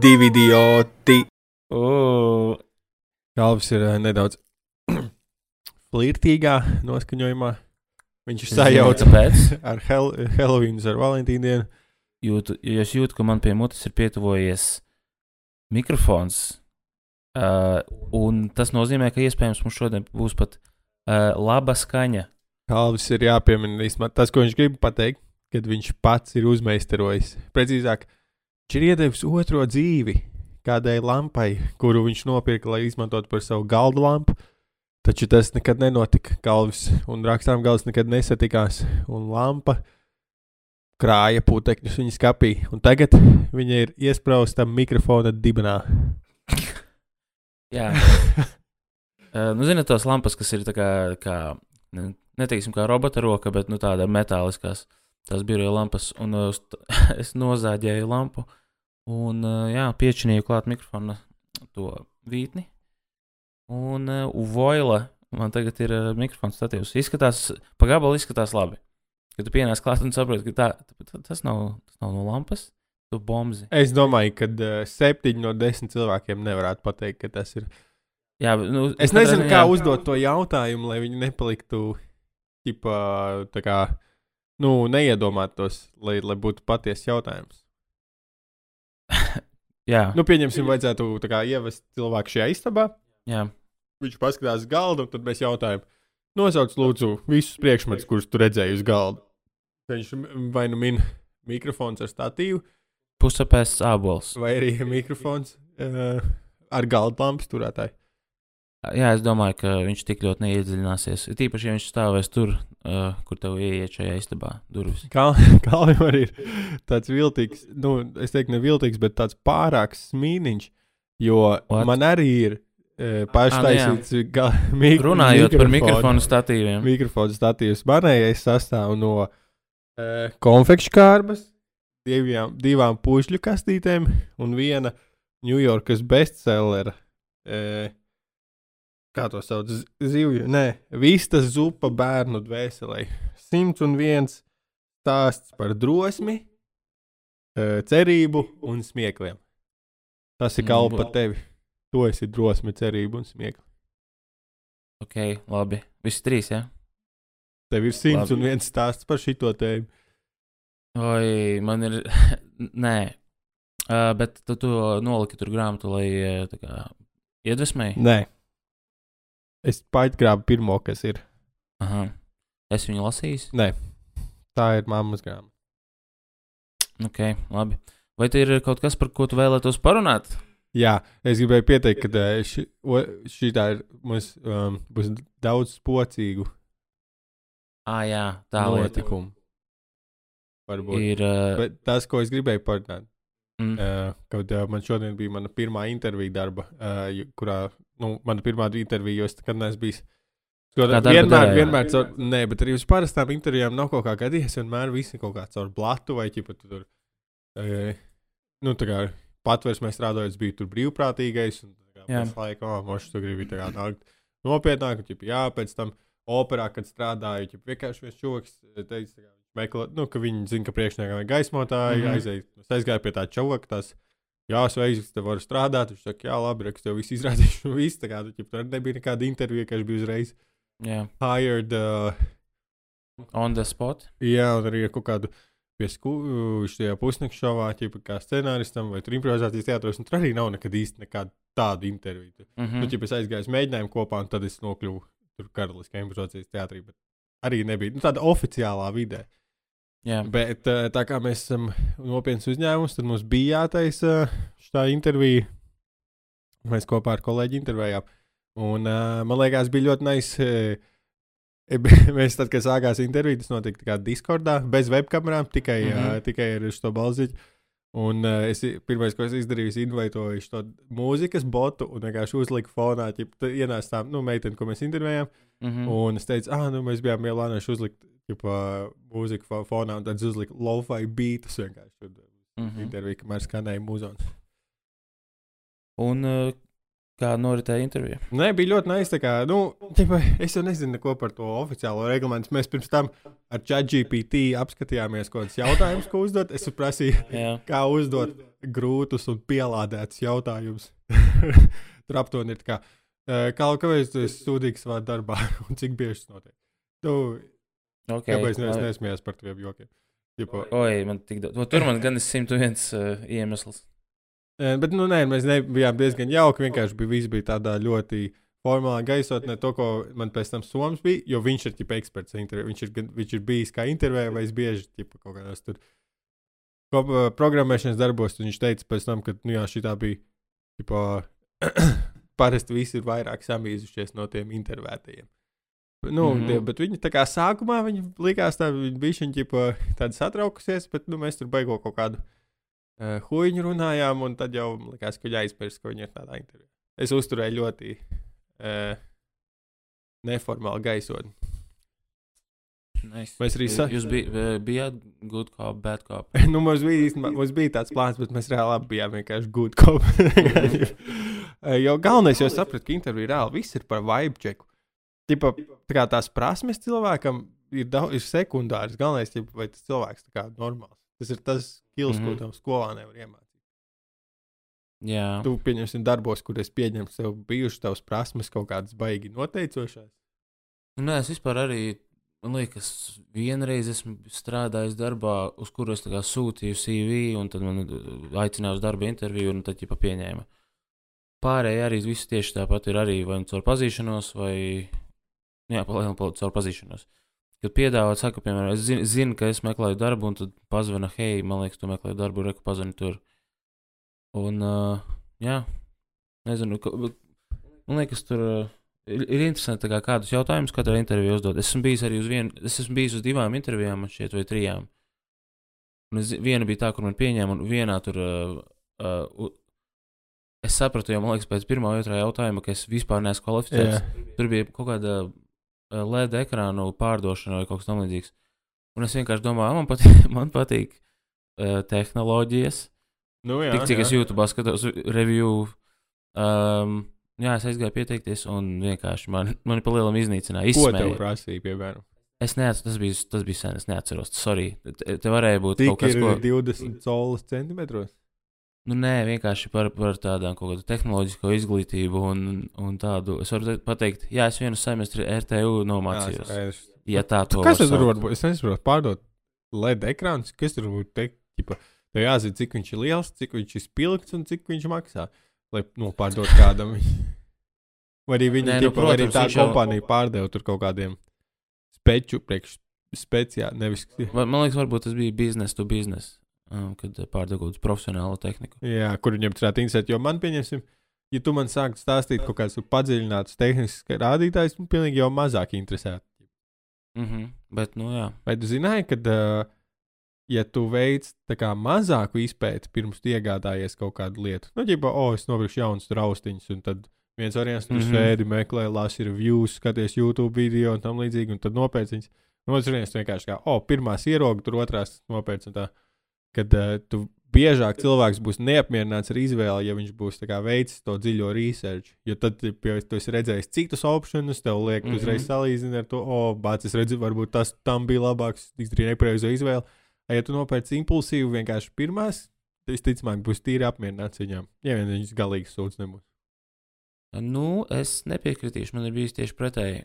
divi idioti. Uh, Galvas ir uh, nedaudz flirtīgā noskaņojumā. Viņš ir Kāpēc? ar Hel Helovīnu, ar Valentīnu dienu. Jūtu, jo es jūtu, ka man pie mutes ir pietuvojies mikrofons. Uh, un tas nozīmē, ka iespējams mums šodien būs pat uh, laba skaņa. Galvas ir jāpiemina tas, ko viņš grib pateikt, kad viņš pats ir uzmeistarojis. Precīzāk, viņš ir iedevis otro dzīvi kādai lampai, kuru viņš nopirka, lai izmantotu par savu galdu lampu. Taču tas nekad nenotika. Galvas un rakstām galvas nekad nesatikās. Un lampa krāja putekļus viņa skapī. Un tagad viņa ir iesprāsta mikrofona dibenā. Jā, uh, nu, zinot, tos lampas, kas ir tā kā, kā ne- neteiksim, kā robota roka, bet nu, tāda metāliskās, tās biroja lampas. Un uh, es nozāģēju lampu un uh, jā, piečinīju klāt mikrofona to vītni. Un uh, voila, man tagad ir uh, mikrofons statīvs. Izskatās, pa gabalu izskatās labi. Kad tu pienāc klāt un saproti, ka tā, tā, tas, nav, tas nav no lampas, tu bombzi. Es domāju, ka uh, septiņi no desmit cilvēkiem nevarētu pateikt, ka tas ir. Jā, nu, Es nezinu, kā uzdot to jautājumu, lai viņi nepaliktu ģipā, tā kā, nu, neiedomātos, lai, lai būtu patiesa jautājums. Jā, Nu, pieņemsim, vajadzētu kā ievest cilvēku šajā istabā. jā. Viņš paskatās uz galdu, un tad mēs jautājam, nosauc lūdzu visus priekšmetus, kurus tu redzēji uz galda. Viņš vai nu min mikrofons ar statīvu, pusapēsts ābols. vai arī mikrofons uh, ar galda lampas turētāju. Jā, es domāju, ka viņš tik ļoti neiedziļināsies. Ir Tīpaši, ja viņš stāvēs tur, uh, kur tev ieiet šajā istabā, durvis. Kā jau arī ir tāds viltīgs, nu, es teiktu, ne viltīgs, bet tāds pārāks smīniņš. Jo What? Man arī ir e, paštaisīts ga- mik Runājot par mikrofonu- mikrofonu statīviem. Mikrofons statīvs. Manējais sastāv no e, konfekšu kārbas, divām, divām pušļu kastītēm un viena Ņujorkas bestsellera. E, kā to sauc? Zivju, nē, vistas zupa bērnu dvēselē. 101 stāsts par drosmi, e, cerību un smiekliem. Tas ir kalpa tevi. Tu esi drosme, cerība un smieklis. Ok, labi. Visi trīs, jā. Tev ir 101 stāsts par šito tēmu. Oi, man ir. Nē. Uh, bet tu to noliki tur grāmatu, lai uh, iedvesmēji. Nē, es paitgrābu pirmo, kas ir. Aha. Es viņu lasīju. Nē, tā ir mammas grāmata. Ok, labi. Vai te ir kaut kas, par ko tu vēlētos parunāt? Jā, es gribēju pateikt, ka ē, ši, o- šitā ir mums um, būs daudz spocīgu Ah, jā, tā lieta. Varbūt. Ir. Uh, Bet tas, ko es gribēju parunāt, mm, uh, kad uh, man šodien bija mana pirmā intervija darba, uh, kurā, nu, mana pirmā intervija, jo es nekad neesmu bijis. Skodā, darba vienmēr, vienmēr, caur, nē, bet arī uz parastām intervijām nav kaut kā gadījies. Vienmēr viss ir kaut kā caur blatu vai ķipa tu tur. E, nu, tā kā patvērsmē strādājot, biju tur brīvprātīgais. Un, kā, pēc laika, oh, mošs, tu gribi tā kā nākt nopietnāk, un, ķipa, jā, pēc tam operā, kad strādāju, ķipa, vienkārši viens čoks teica, tā kā, viņš meklē, nu, ka viņi zina, ka priekšniekam ir gaismotāji, mm. -hmm. aizēja, es aizgāju pie tā čoka, tas, jā, sveiks, te varu strādāt, viņš saka, jā, labi, reks, tev viss izrādīšu, un viss, tā kā, tu, ķipa, tur nebija nekāda intervija, ka es biju uzreiz jā, hired, uh, on the spot. Jā, un arī ar kaut kādu pieskūpstu šajā pusnakts šovā, ķipa, kā scenāristam vai tur improvizācijas teātros. Un tur arī nav nekad īsti nekāda tāda intervija. Mm. Mm Nu, -hmm. ķipa, es aizgāju uz mēģinājumu kopā, un tad es nokļuvu tur karaliskajā improvizācijas teātrī. Bet arī nebija nu, tāda oficiālā vidē. Jā, Bet eh, tā kā mēs esam nopietns uzņēmums, tad mums bija jātaisa šī intervija. Mēs kopā ar kolēģi intervējām. Un uh, man liekas, bija ļoti nice. Mēs tad, kad sākās intervija, tas notika kā Discordā, bez webkamerām, tikai, mm. -hmm. tikai ar šo balziņu. Un uh, es pirmais, ko es izdarīju, ir invitoju šo mūzikas botu un vienkārši uzliku fonā, ja ienāca tā nu, meitene, ko mēs intervējām. mm Mm. -hmm. Un es teicu, ah, nu mēs bijām Milānoši uzlikt ģipa, mūziku fo- fonā, un tad es uzliku low-fi beatus vienkārši. Tur mm -hmm. intervija, kamēr skanēja mūzons. Un uh, Kā noritēja intervija? Nē, bija ļoti nice. Kā, nu, ķipa, es jau nezinu neko par to oficiālo reglamentu. Mēs pirms tam ar ChatGPT apskatījāmies, kādas jautājumus, ko uzdot. Es prasīju, Jā. kā uzdot grūtus un pielādētus jautājumus. Tur aptuveni ir kā, kā kāpēc tu esi sūdīgs savā darbā un cik bieži tas notiek. Tu, Okay, kāpēc nevis labi. nesmējies par tiem jokiem? Oi, man tik daudz. Tur man gan ir 101 uh, iemesls. Bet, nu, nē, mēs bijām diezgan jauki. Vienkārši bija, viss bija tādā ļoti formālā gaisotnē, to, ko man pēc tam Soms bija. Jo viņš ir ģipa, eksperts. Viņš ir, viņš ir bijis kā intervijā, vai es bieži ģipa, kaut kādās tur programmēšanas darbos. Viņš teica, pēc tam, ka nu, jā, šī bija. Ģipa, parasti visi ir vairāk samīzušies no tiem intervētajiem. Nu, mm. -hmm. Bet viņi tā kā sākumā viņi likās, tā, viņi bija tāda satraukusies, bet nu, mēs tur beigo kaut kādu uh, huīņu runājām, un tad jau likās, ka aizmirst, ka viņi ir tādā intervijā. Es uzturēju ļoti uh, neformālu gaisotni. Nice. Mēs arī sa... Jūs bij, eh, bijāt good cop, bad cop. nu, mums, bija, īstenībā- mums bija tāds plāns, bet mēs reāli abi bijām vienkārši good cop. Eh, jo galvenais jau sapratu, ka intervija reāli viss ir par vibe checku. Tipa, tā kā tās prasmes cilvēkam ir, daudz, ir sekundāras. Galvenais ir, vai tas cilvēks ir normāls. Tas ir tas skills, mm -hmm. Mhm. ko tam skolā nevar iemācīt. Jā, Tu pieņemsim darbos, kur es pieņemu sev bijušas tavas prasmes kaut kādas baigi noteicošās. Nu, Nē, es vispār arī, man liekas, vienreiz esmu strādājis darbā, uz kuru es sūtīju CV, un tad man uh, aicināja uz darba interviju, un tad jau pieņēma. Pārējie arī viss tieši tāpat ir arī vai nu caur pazīšanos, vai, nu jā, palielināt caur pazīšanos. Kad piedāvā, saka, piemēram, es zinu, zinu, ka es meklēju darbu, un tad pazvana, hei, man liekas, tu meklē darbu, reku pazvani tur. Un, uh, jā, nezinu, ka, bet man liekas, tur. Uh, Ir, ir interesanti, kā, kādus jautājumus katrā intervijā uzdot. Es esmu bijis arī uz vienu, es esmu bijis uz divām intervijām, man šķiet, vai trijām. Un es, viena bija tā, kur man pieņēma, un vienā tur. Uh, uh, es sapratu, jau man liekas, pēc pirmā otrā jautājuma, ka es vispār neesmu kvalificēts. Jā. Tur bija kaut kāda LED ekrānu pārdošana vai kaut kas tamlīdzīgs. Un es vienkārši domāju, man patīk, man patīk uh, tehnoloģijas. Nu, jā, Tik cik jā. es YouTube skatos review. Um, jā, es aizgāju pieteikties, un vienkārši man, man palielam iznīcināja. Ko tev prasīja, piemēram? Es neatceros, tas bija, tas bija sen, es neatceros. Sorry. Te, te varēja būt Cik kaut kas, ir ko. 20 solis centimetros? Nu, nē, vienkārši par, par tādām kaut kādu tehnoloģisko izglītību un, un tādu. Es varu te- pateikt, jā, es vienu semestri RTU nomācījos. Jā, Ja tā to Kas tas tur var būt? Es nesaprotu, pārdot LED ekrāns. Kas tur var teikt? Ķipa, tev jāzina, cik viņš ir liels, cik viņš ir spilgts un cik viņš maksā. Lai nu, pārdot kādam. Vai arī viņa Nē, nu, nu, ķipa, vai arī protams, tā viņš jau- kompānija pārdeva tur kaut kādiem speču priekš speciāli. Nevis, Man, man liekas, varbūt tas bija biznesa to biznesa, um, kad kādu profesionālu tehniku. jā, kur viņam tur varētu interesēt. Jo man pieņemsim, ja tu man sāktu stāstīt kaut kādus padziļinātus tehniskus rādītājus, man pilnīgi jau mazāk interesē. Mm -hmm. Bet, nu, jā. Vai tu zināji, ka, uh, ja tu veic kā mazāku izpēti pirms iegādājies kaut kādu lietu, nu, ja oh, es nopirkšu jaunus traustiņus, un tad viens variants tur mm. -hmm. sēdi, meklē, lasi reviews, skaties YouTube video un tam līdzīgi, un tad nopērci viņus. Un otrs variants vienkārši kā, oh, pirmās ieroga, tur otrās nopērci. un tā. Kad uh, tu biežāk cilvēks būs neapmierināts ar izvēli, ja viņš būs kā, veicis to dziļo research. Jo tad, ja tu esi redzējis citus opcionus, tev liek, tu Mhm. uzreiz salīdzini ar to, o, oh, bācis, es redzu, varbūt tas tam bija labāks, izdarīja nepareizo izvēli. A, Ja tu nopērci impulsīvi vienkārši pirmās, tad visticamāk būs tīri apmierināts viņām. Ja vien viņš galīgi sūdz nebūs. Nu, es nepiekritīšu. Man ir bijis tieši pretēji.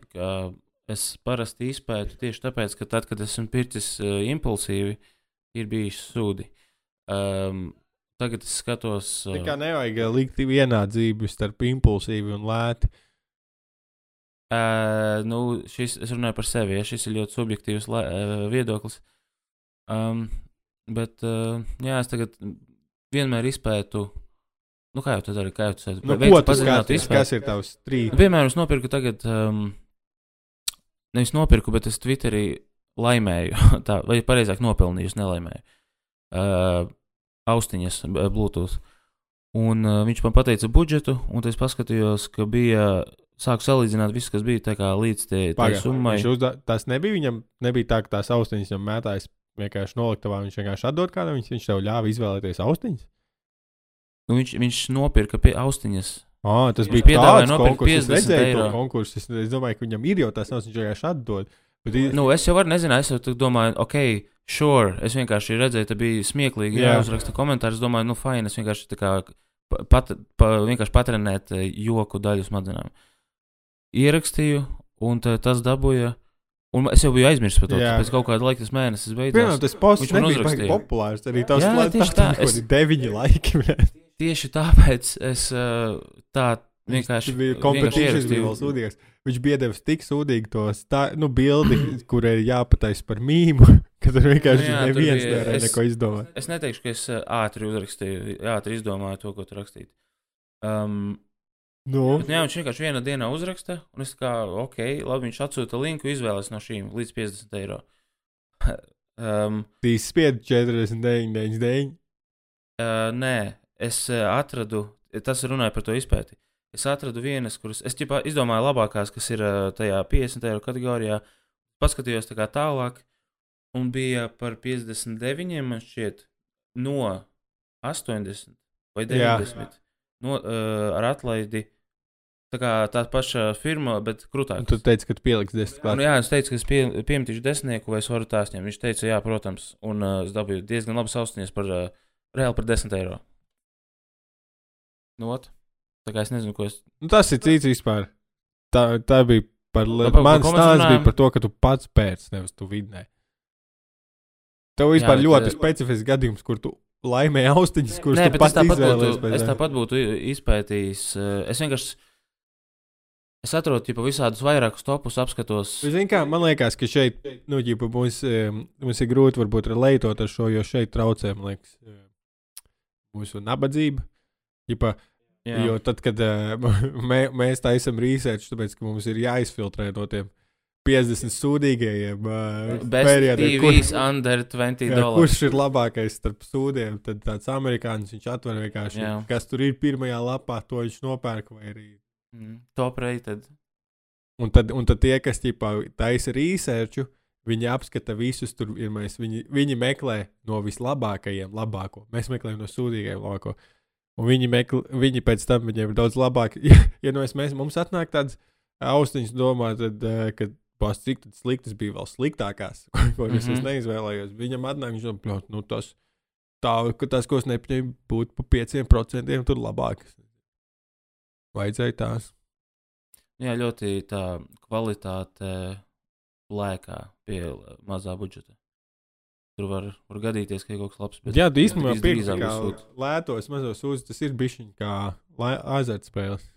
Es parasti izpētu tieši tāpēc, ka tad, kad esmu pircis uh, impulsīvi, ir bijis sūdi. Um, tagad es skatos. Tā Uh, kā nevajag ā, likt vienādzību starp impulsīvi un lēti. uh, nu, šis, es runāju par sevi. Ja, šis ir ļoti subjektīvs la, uh, viedoklis. Um, bet, uh, jā, es tagad vienmēr izpētu. Nu, kā jau tu dari, kā jau tu Nu, veici ko tu skaties? Kas ir tavs Nu, strīds? piemēram, es nopirku tagad, um, nevis nopirku, bet es Twitterī laimēju, tā, vai pareizāk nopelnīju, nelaimēju. Uh, austiņas, b- Bluetooth. Un uh, viņš man pateica budžetu, un es paskatījos, ka bija, sāku salīdzināt visu, kas bija līdz tai summai. viņš uzda... Tas nebija viņam, nebija tā, ka tās austiņas viņam mētājas vienkārši noliktavā. Viņš vienkārši atdod kādam, viņš, viņš tev ļāva izvēlēties austiņas. Nu, viņš, viņš nopirka pie austiņas Ah, tas Viņš bija piedāvāja tāds nopirkt konkurss, es 50 redzēju to eiro. konkursu. Es, es domāju, ka viņam ir jau tās naudas, viņš vienkārši atdod. Nu, es jau nezinu, es jau domāju, ok, sure. Es vienkārši redzēju, tā bija smieklīgi. Jā, Jā. uzraksta komentārus. Es domāju, nu, fine. Es vienkārši tā kā pa- pat, pa, vienkārši patrenēt eh, joku daļu smadzenēm. Ierakstīju, un tā, tas dabūja. Un es jau biju aizmirsis par to. Jā. Pēc kaut kāda laika tas mēnesis beidzās. tas posts Viņš man uzrakstīja. populārs. Arī tavs Jā, tieši tā, es... deviņi laiki. Tieši tāpēc es eh, tā vienkārši. Tas bija kompetitīvs, bija vēl sūdīgāks. Viņš bija devis tik sūdīgi to stā, nu, bildi, kurai ir jāpataisa par mīmu, ka tur vienkārši Nu jā, tur neviens bija- nevarēja es- neko izdomāt. Es neteikšu, ka es eh, ātri uzrakstīju, ātri izdomāju to, ko tur rakstīt. Um, Nu, Bet, jā, viņš vienkārši vienā dienā uzraksta, un es kā, ok, labi, viņš atsūta linku, izvēlas no šīm līdz 50 eiro. um, tīs spied 49, 99. uh, nē, es uh, atradu, tas runāja par to izpēti. Es atradu vienas, kuras, es ķipā, izdomāju labākās, kas ir tajā 50 eiro kategorijā, paskatījos tā tālāk, un bija par 59, man šķiet, no 80 vai Jā. 90 no, uh, ar atlaidi. Tā kā tā paša firma, bet krūtāk. tu teici, ka tu pieliksi 10 Nu, klāt. jā, es teicu, ka es pie, piemetīšu desmitnieku, vai es varu tās ņemt. Viņš teica, jā, protams, un uh, es dabūju diezgan labi austiņas par uh, reāli par 10 eiro. Nu, ot. Tā kā es nezinu, ko es. Nu, tas ir cits vispār. Tā, tā bija par Nu, par- par mans stāsts bija par to, ka tu pats pēc, nevis tu vidnē. Tev vispār bet, ļoti eh, specifisks gadījums, kur tu laimēji austiņas, kuras Nē, tu pats tāpat, izvēlējies. būtu, es tāpat būtu izpētījis. uh, Es vienkārši. Es atrodu tipu, visādus vairākus topus, apskatos. Zini, kā man liekas, ka šeit nu, ģipa, mums, em, mums ir grūti varbūt relētot ar šo, jo šeit traucē man liekas, mūsu nabadzība. Ģipa, Jā. jo tad, kad eh, mē, mēs taisām research, tāpēc, ka mums ir jāizfiltrē no tiem 50 sūdīgajiem periodiem, kur- TVs under 20 Jā, kurš ir labākais starp sūdiem? Tad tāds amerikānis viņš atver vienkārši, Jā. kas tur ir pirmajā lapā, to viņš nopērk. vai Arī. Mm, Top rated. Un tad, un tad tie, kas ķipā, taisa researchu, viņi apskata visus tur, ir mēs, viņi, viņi meklē no vislabākajiem labāko. Mēs meklējam no sūdīgajiem labāko. Un viņi, meklē, viņi pēc tam viņiem ir daudz labāk. Ja, no es, mēs, mums atnāk tāds austiņas domā, tad, eh, kad pās cik sliktas bija vēl sliktākās, ko es, mm. -hmm. neizvēlējos. Viņam atnāk, viņš domā, "Bļot, nu tas tā, ka tas, ko es nepieņēmu, būtu pa 5% tur labākas. Vajadzēja tās. Jā, ļoti tā kvalitāte lēkā pie mazā budžeta. Tur var, var gadīties, ka ir kaut kas labs. bet Jā, īstenībā sūds. lētos mazos uzus, tas ir bišķiņ kā azartspēles.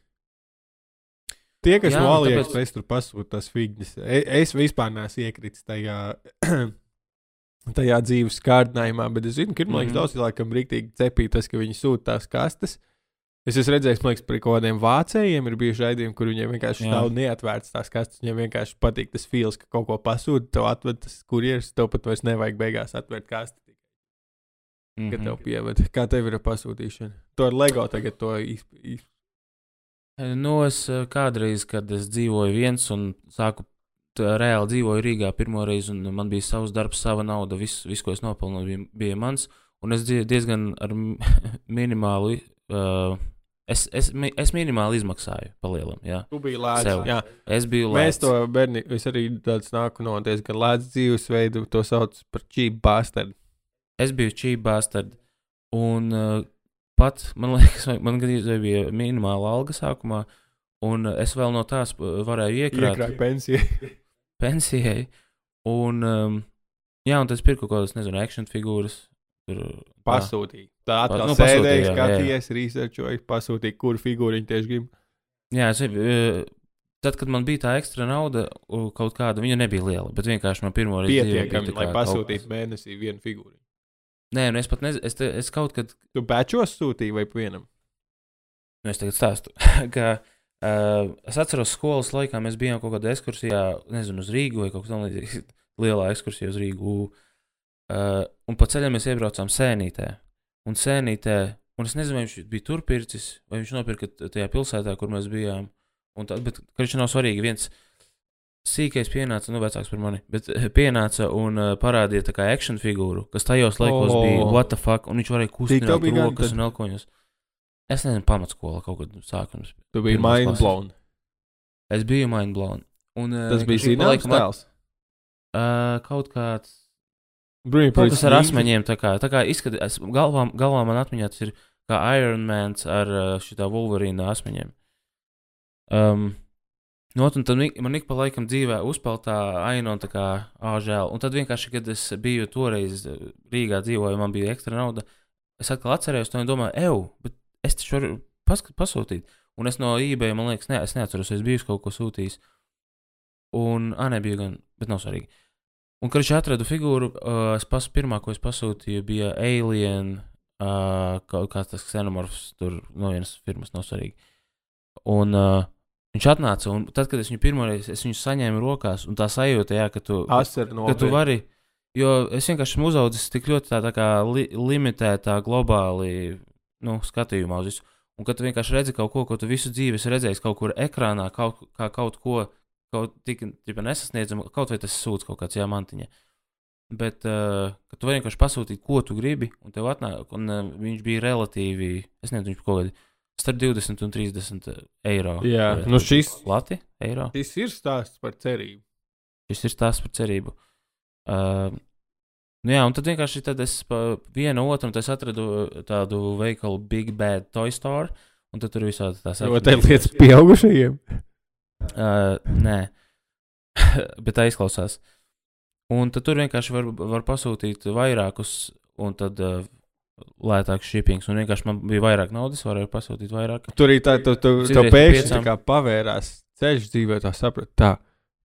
Tie, kas Jā, no nu, Alijas tāpēc- pēc tur pasūta tas figņas, e- es vispār neesmu iekritis tajā, tajā dzīves kārdinājumā, bet es zinu, ka ir, man liekas, Mhm. daudz cilvēkam rīktīgi cepīt tas, ka viņi sūta tās kastes. Es esmu redzējis, man liekas, par kaut kādiem vācējiem ir bijuši raidījumi, kur viņiem vienkārši Jā. stāv neatvērts tās kastes. Viņiem vienkārši patīk tas feels, ka kaut ko pasūta, tev atved tas kurjeris, tev pat vairs nevajag beigās atvērt kasti. Mhm. Kad tev pievada, kā tev ir ar pasūtīšanu? To ar LEGO tagad to īsti. Nu, es eh, kādreiz, kad es dzīvoju viens un sāku reāli dzīvoju Rīgā pirmo reizi, un man bija savs darbs, sava nauda, viss, vis, ko es nopelnu, bija, bija mans. Un es die- diezgan ar minimālu, uh, es, es, es minimāli izmaksāju palielam. Jā. Tu biji lēts. Jā, Es biju mēs lēts. to bērni, es arī tāds nāku no diezgan lēts dzīvesveidu, to sauc par cheap bastard. Es biju cheap bastard. Un uh, pat, man liekas, man gadījumā bija minimāla alga sākumā, un es vēl no tās uh, varēju iekrāt Iekrāk pensiju. pensijai. Un, um, jā, un tas pirku kaut kādas, nezinu, action figūras. Tur, tā. Pasūtīja. Tā atkal Nu, sēdēja, skatījies, researchoja, pasūtīja, kur figūru viņi tieši grib. Jā, es, uh, tad, kad man bija tā ekstra nauda, kaut kāda, viņa nebija liela, bet vienkārši man pirmo reizi Pietiekami, lai kaut pasūtītu kas- mēnesī vienu figūru. Nē, nu es pat nezinu, es, te, es kaut kad Tu bečos sūtīji vai vienam? Nu, es tagad stāstu, ka uh, es atceros, skolas laikā mēs bijām kaut kādā ekskursijā, nezinu, uz Rīgu vai kaut kā tamlīdzīga. Lielā ekskursija uz Rīgu. Uh, un pa ceļam mēs iebraucām sēnītē. Un sēnītē, un es nezinu, vai viņš bija tur pircis, vai viņš nopirka tajā pilsētā, kur mēs bijām. Tad, bet, viņš nav svarīgi, viens sīkais pienāca, nu, vecāks par mani, bet eh, pienāca un uh, parādīja tā kā action figūru, kas tajos laikos oh. bija what the fuck, un viņš varēja kustināt rokas un elkoņus. Es nezinu, pamatskola kaut kad sākums. Tu biji mind blown. Es biju mind blown. Un, uh, Tas bija zināms tēls. Uh, kaut kāds. Kaut kas ar asmeņiem, tā kā, tā kā izskatās, galvā, galvā man atmiņā tas ir kā Iron Mans ar uh, šitā Wolverine asmeņiem. Um, nu, ot, un tad man ik pa laikam dzīvē uzpeld tā aina un tā kā āžēl. Un tad vienkārši, kad es biju toreiz uh, Rīgā dzīvoju, man bija ekstra nauda, es atkal atcerējos to un domāju, eju, bet es taču varu paskat, pasūtīt. Un es no eBay, man liekas, ne, es neatceros, es biju kaut ko sūtījis. Un, ah, nebija gan, bet nav svarīgi. Un, kad es atradu figūru, uh, es pas, pirmā, ko es pasūtīju, bija Alien, uh, kaut kāds tas xenomorfs, tur no vienas firmas, nav svarīgi. Un uh, viņš atnāca, un tad, kad es viņu pirmoreiz, es viņu saņēmu rokās, un tā sajūta, jā, ka tu, Asar ka tu vari, jo es vienkārši esmu uzaudzis tik ļoti tā, tā li, limitētā globāli, nu, skatījumā uz visu. Un kad tu vienkārši redzi kaut ko, ko tu visu dzīvi esi redzējis kaut kur ekrānā, kaut, kā kaut ko, kaut tik tipa, nesasniedzama, kaut vai tas sūds kaut kāds jāmantiņa. Bet, uh, tu vienkārši pasūtīt, ko tu gribi, un tev atnāk, un uh, viņš bija relatīvi, es nezinu, viņš kaut kādi starp 20 un 30 eiro. Jā, Vai- nu šis- Lati, eiro. Šis ir stāsts par cerību. Šis ir stāsts par cerību. Uh, nu jā, un tad vienkārši tad es pa vienu otru, un es atradu tādu veikalu Big Bad Toy Store, un tad tur ir visādi tās Jo te lietas pieaugušajiem. Uh, nē, bet tā izklausās. Un tad tur vienkārši var, var pasūtīt vairākus, un tad uh, lētāks shippings. Un vienkārši man bija vairāk naudas, varēju pasūtīt vairāk. Tur arī tā, tu, tu, Citreiz pēkšņi piecām. pavērās ceļš dzīvē, tā sapratu. Tā,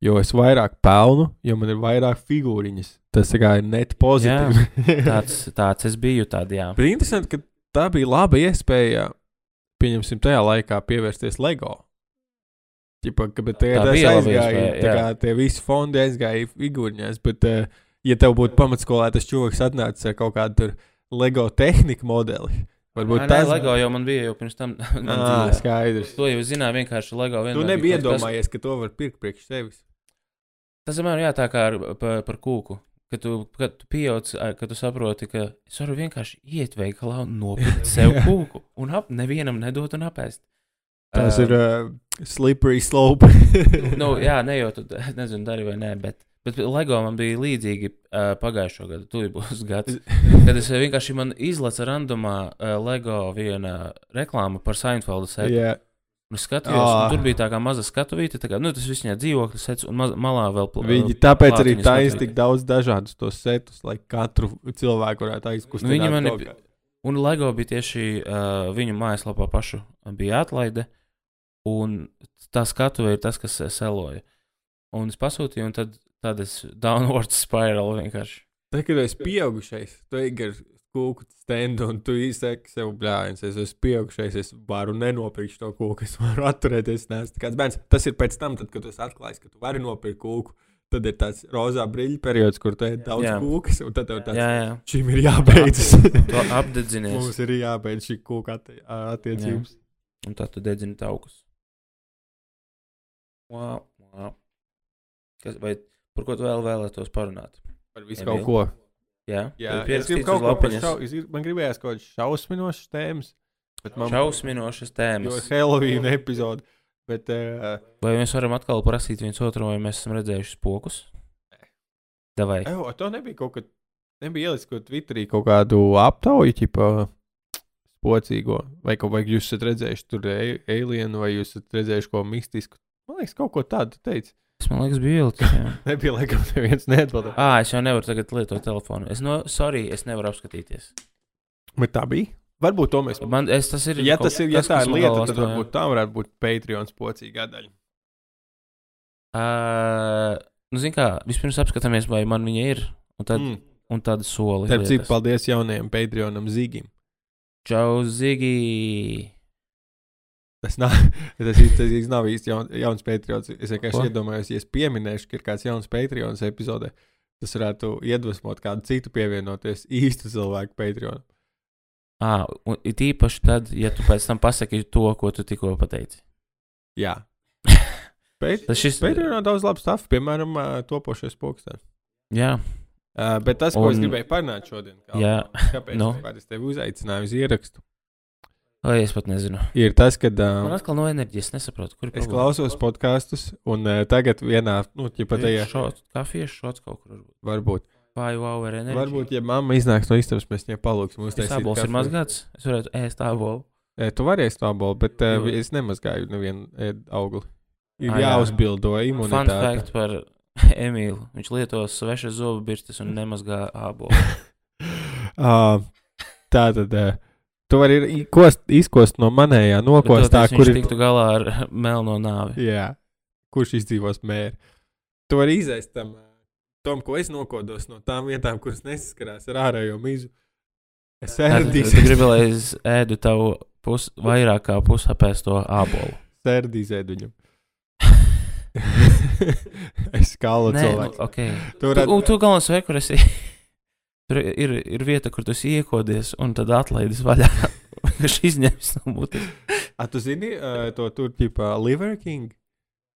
jo es vairāk pelnu, jo man ir vairāk figūriņas. Tas kā ir net pozitīvi. Tāds, tāds es biju, tādā jā. Bet interesanti, ka tā bija laba iespēja, pieņemsim, tajā laikā pievērsties LEGO. Ķipa, ka, bet tie, Tā bija laba aizgāja, iespēja, tā kā tie visi fondi aizgāja figūriņās, bet, uh, ja tev būtu pamatskolā tas čūlis atnācis ar kaut kādu tur LEGO tehniku modeli, varbūt nē, tas LEGO jau man bija jau pirms tam. man dzīvē. skaidrs. To jau es zināju, vienkārši LEGO vienmēr. Tu bija nebija kaut kas- iedomājies, ka to var pirkt priekš sevis. Tas vienmēr jā, tā kā ar, par, par kūku. Kad tu, kad tu pieauc, ā, kad tu saproti, ka es varu vienkārši iet veikalā un nopirkt sev kūku un ap, nevienam nedot un apēst. Tas Ā, ir uh, slippery slope. nu, jā, ne jau tu, nezinu, dari vai nē, bet, bet LEGO man bija līdzīgi uh, pagājušo gadu, tu būs gads. Kad es vienkārši man izlasu randomā uh, LEGO viena reklāma par Seinfeldu setu. Jā, Un skatījos, Ā. un tur bija tā kā maza skatuvīte, tā kā, nu, tas viss viņa dzīvokļa sets, un maz, malā vēl pl- Viņi tāpēc arī skatuvīte. tik daudz dažādus tos setus, lai katru cilvēku varētu aizkustināt. Viņi man ir-. Un LEGO bija tieši uh, viņu mājaslapā pašu bija atlaide, un tā skatuve ir tas, kas seloja. Un es pasūtīju, un tad, tad es downward spiral vienkārši. Tad, kad esi pieaugušais, tu ej gar kūku stendu un tu izsaki sev blāņas. Es esmu pieaugušais, es varu nenopirkt to kūku, es varu atturēties. Nē, kāds bērns. Tas ir pēc tam, tad, kad tu esi atklājis, ka tu vari nopirkt kūku. Tad ir tāds rozā brīļu periods, kur tu ēd daudz Jā. kūkas, un tad tev tāds Jā, jā. šim ir jābeidzas. To apdedzinies, Mums ir jābeidz šī kūka atti attiecības. un tad tu dedzini taukus. Wow, wow. Kas, vai par ko tu vēl vēlētos parunāt? Par visu Emīl? kaut ko. Jā, Jā, es gribu kaut ko par šau, grib- Man gribējās kaut kādas šausminošas tēmas. Bet man Šausminošas Jo tēmas. Halloween epizode. Bet, uh, Vai mēs varam atkal prasīt viens otru, vai mēs esam redzējuši spokus? Davai. ejo, to nebija kaut kad. Nebija ielicis kaut Twitterī kaut kādu aptauju, tipā spocīgo. Vai, kaut, vai jūs esat redzējuši tur a- alienu, vai jūs esat redzējuši ko mistisku. Man liekas, kaut ko tādu teicu. Es man liekas, bija jā. Nebija laikam neviens neatbildēja. Ā, es jau nevaru tagad lietot telefonu. Es no, sorry, es nevaru apskatīties. Bet tā bija. Varbūt to mēs. Man, es, tas ir, Ja kaut- tas ir, ja tā kas ir lieta, tad varbūt tā varētu būt Patreon spocīga daļa. Ā, nu, zin kā, vispirms apskatāmies, vai man viņa ir, un tad, mm. Un tad soli. Tad cik paldies jaunajam Patreonam Zigim. Čau, Zigi! Nav, tas, īsti- tas īsti nav īsti jaun, jauns Patreons. Es vienkārši iedomājos, ja es pieminēšu, ka ir kāds jauns Patreons epizodē, tas varētu iedvesmot kādu citu pievienoties īstu cilvēku Patreonam. Ā, un it īpaši tad, ja tu pēc tam pasaki to, ko tu tikko pateici. Jā. Tas šis, Patreonā daudz labu stāstu, piemēram, topošais pokstens. jā, Uh, bet tas, ko un, es gribēju parunāt šodien, kā, jā, kāpēc nu. no. es tevi uzaicināju uz ierakstu, Vai es pat nezinu. ir tas, ka Man uh, atkal no enerģijas nesaprotu, kur ir es klausos podkāstus, un uh, tagad vienā, nu, ķipa tajā, Šots, kafijas šots kaut kur. varbūt. Five hour enerģija. varbūt, ja mamma iznāks no istabas, mēs viņai palūgsim Tas uztaisīt. abols ir mazgāts. Es varētu ēst abolu. E, tu vari ēst abolu, bet uh, es nemazgāju nevienu ēd augli. Ir jāuzbildo Fun imunitāte. fact par Emīlu. Viņš lieto svešas zobu birstas un nemazgā abolu. Uh, tā tad. Uh, Tu vari kost, izkost no manējā nokostā, Kur kur ir. tiktu galā ar melno nāvi? Jā, kurš izdzīvos mēri. Tu vari izēst tam, ā, tom, ko es nokodos no tām vietām, kuras nesaskarās ar ārējo mizu. Es Tu ēdīšu, gribi, lai es ēdu tavu pus, vairāk kā pusapēsto abolu. sērdīšu viņam. es skalu Nē, nu, cilvēku. ok. Tu Tu, varētu, tu galvenais vai, kur esi. Tur ir, ir vieta, kur tu iekodies un tad atlaidis vaļā. Viņš izņems no mutes. a, tu zini uh, to tur, tipā, Liver King?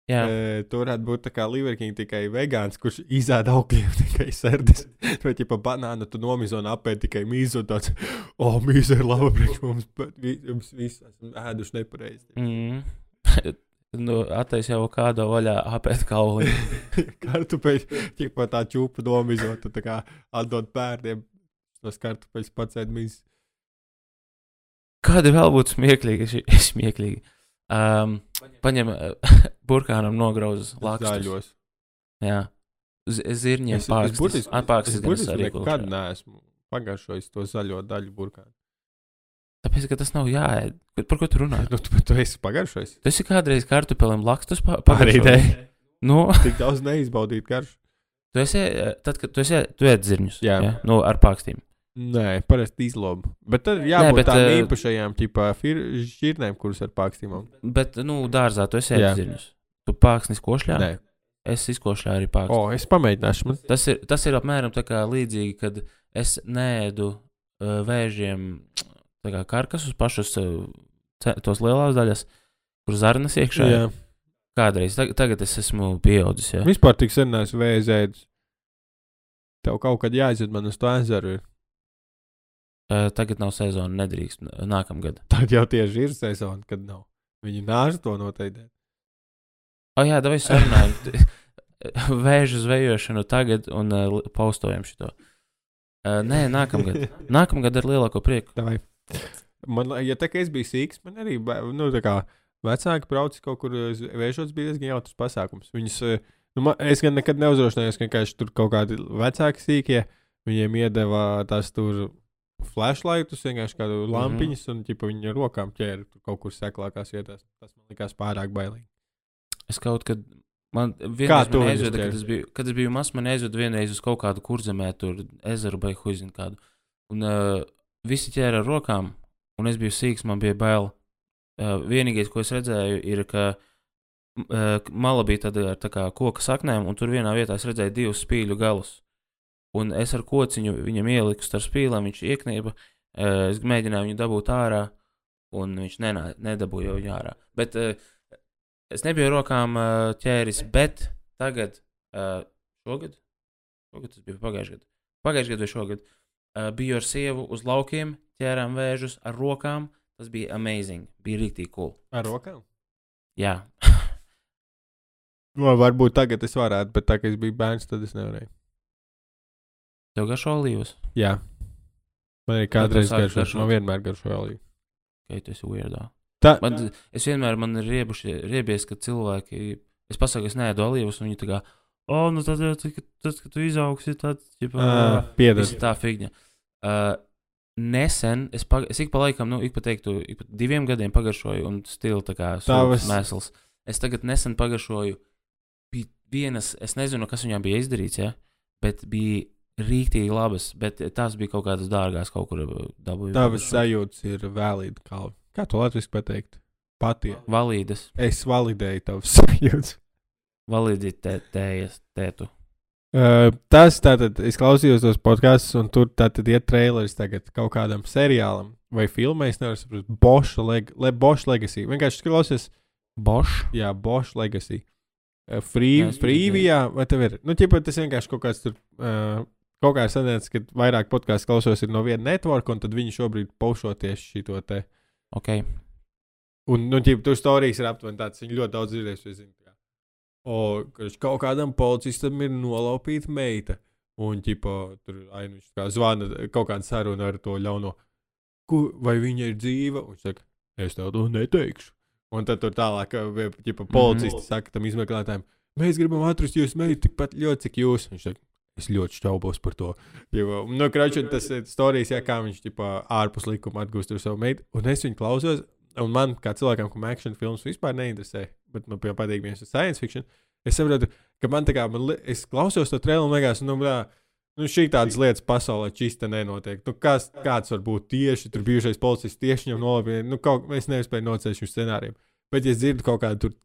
Jā, Uh, tu varētu būt tā kā Liver King tikai vegāns, kurš izēda augļiem tikai sērdis. Vai, tipā, banānu tu nomizo un apēdi tikai mīzu un tāds, o, oh, mīza ir laba priekš mums, bet vi- jums visi esam ēduši nepareizi. mm. Nu, attaisno jau kādu vaļā apēt kauli. kartupeļus, tikko tā čūpa nomizot, tad tā kā atdot bērniem tos kartupeļus pats ēdmīs. Kāda vēl būtu smieklīga? šī- smieklīga? Um, paņem burkānam nograuzus lakstus. Zaļos. Jā. Zirņiem Es, es pārstas. burtiski, Atpākstas es gan es burtiski arī nekad neesmu pagaršojis to zaļo daļu burkānu. Tāpēc, ka tas nav jāēd. Par ko tu runā? Nu, tu, tu esi pagaršojis. Tu esi kādreiz kartupelim lakstus pa pagaršojis? Nu, Tik daudz neizbaudīt garšu. tu esi, eh, tad, kad tu esi, tu ēd zirņus. Jā. ja? Nu, ar pārstīm. Nē, parasti izlobu. Bet tad jābūt bet, tādām eh, īpašajām ķipā fir- šķirnēm, kuras ar pākstīmām. Bet, nu, dārzā tu esi ēdis zirņus. Tu pārksnis košļā? Nē, Es izkošļā arī pārksni. o, es pamēģināšu. Man... Tas ir, tas ir apmēram tā kā līdzīgi, kad es nēdu uh, vēžiem tā kā karkasus pašus, ce- tos lielās daļas, kur zarnas iekšā. Jā. Kādreiz, tag, tagad es esmu pieaudzis. Jā. Vispār tik sen neesmu vēzēdis. Tev kaut kad jāiziet man uz to ezeru. Uh, tagad nav sezona, nedrīkst. Nākamgad. Tad jau tieši ir sezona, kad nav. Viņi nāž to noteikti. O, jā, vai sarunājam. Vēžu zvejošanu tagad un uh, paustojam šo. Uh, nē, nākamgad. Nākamgad ar lielāko prieku. Davai. Man, ja tā kā es biju sīgs, man arī, nu, tā kā vecāki brauc kaut kur uz vēžots, bija diezgan jautrs pasākums. Viņus, nu, man, es gan nekad neuzdrošinājos, ka vienkārši tur kaut kādi vecāki sīkie, viņiem iedeva tās tur flashlightus, vienkārši kādu Mhm. lampiņas, un ķipa viņi ar rokām ķēra kaut kur seklākās vietās. Tas man likās pārāk bailīgi. Es kaut kad. Man vienreiz man aizveda, kad es biju, kad es biju mazs, man aizveda vienreiz uz kaut kādu kurzemē, tur ezeru vai huizinu kādu. Un uh, visi ķēra ar rokām, un es biju sīgs, man bija bail. Uh, vienīgais, ko es redzēju, ir, ka uh, mala bija tāda ar tā kā koka saknēm, un tur vienā vietā es redzēju divus spīļu galus. Un es ar kociņu viņam ieliku starp spīlēm, viņš ieknieba. Uh, es mēģināju viņu dabūt ārā, un viņš nenā, nedabūja viņu ārā. Bet es nebiju rokām ķēris, bet tagad, šogad, šogad tas bija pagājušajā gadā, pagājušajā gadā vai šogad, biju ar sievu uz laukiem, ķērām vēžus ar rokām. Tas bija amazing, bija rīktīgi cool. Ar rokām? Jā, Nu, varbūt tagad es varētu, bet tā kā es biju bērns, tad es nevarēju. tev garšo olīvas, Jā. Man ir kādreiz garšo, garšot? man vienmēr garšo olīvu. ka tu esi weirdā. Tā, Man, es vienmēr man ir riebuši, riebies, ka cilvēki, es pasaku, es neēdu olīvas, un viņi tā kā, o, nu tad tad, kad- tu izaugsi, tad, ģipā, uh, piedod. Tā figņa. Uh, nesen, es, pag es ik pa laikam, nu, ik pa teiktu, ik pa diviem gadiem pagaršoju, un stila tā kā Tavas- mēsls. Es tagad nesen pagaršoju, vienas, es nezinu, kas viņām bija izdarīts, ja, bet bija rīktīgi labas, bet tās bija kaut kādas dārgās, kaut kur dabūju. Tavas sajūtas ir valīdi. Kā, kā to latviešu pateikt? Patie. Valīdas, Es validēju tavas sajūtas. validitējas tētu. Uh, tas tātad, es klausījos tos podkāstus, un tur tātad ir trailers tagad kaut kādam seriālam vai filmai. Es nevaru saprast, Bosch, leg Le, Bosch Legacy. Vienkārši klausies, Bosch. jā, Bosch Legacy. Uh, free, Freevijā, vai tev ir? Nu, ķipa, tas vienkārši kaut kāds tur. Uh, Kaut kā sanāca, ka vairāk podkāstu klausos ir no viena networka, un tad viņi šobrīd paušo tieši šito te Ok. Un, nu, tīp, tur stāstījis ir aptuveni tāds, viņi ļoti daudz dzirdējuši. es zinu. O, kaut kādam policistam ir nolaupīta meita. Un, ķipa, tur ai, nu, viņš kā zvana kaut kāda saruna ar to ļauno. Ku, vai viņa ir dzīva? Un viņš saka, es tev to neteikšu. Un tad tur tālāk, ja policisti mm -hmm. saka tam izmeklētājiem, mēs gribam atrast jūsu meitu tikpat ļoti, cik jūs. Viņš saka, es ļoti šaubos par to. Jo, nu, kraču, tas ir stāstījis, ja, kā viņš ģipa, ārpus likuma atgūst savu meitu. Un es viņu klausos, un man, kā cilvēkam, kam action filmas vispār neinteresē, bet man, patīk viņas science fiction, es saprotu, ka man tā kā, man, li- es klausos to traileru un liekas, nu, blā, nu, šī tādas lietas pasaulē čista nenotiek. Nu, kas, kāds var būt tieši tur bijušais policists tieši viņam nolapīja, nu, kaut, es nespēju nocēt šim scenārijam. Bet, ja es dzirdu kaut kādu tur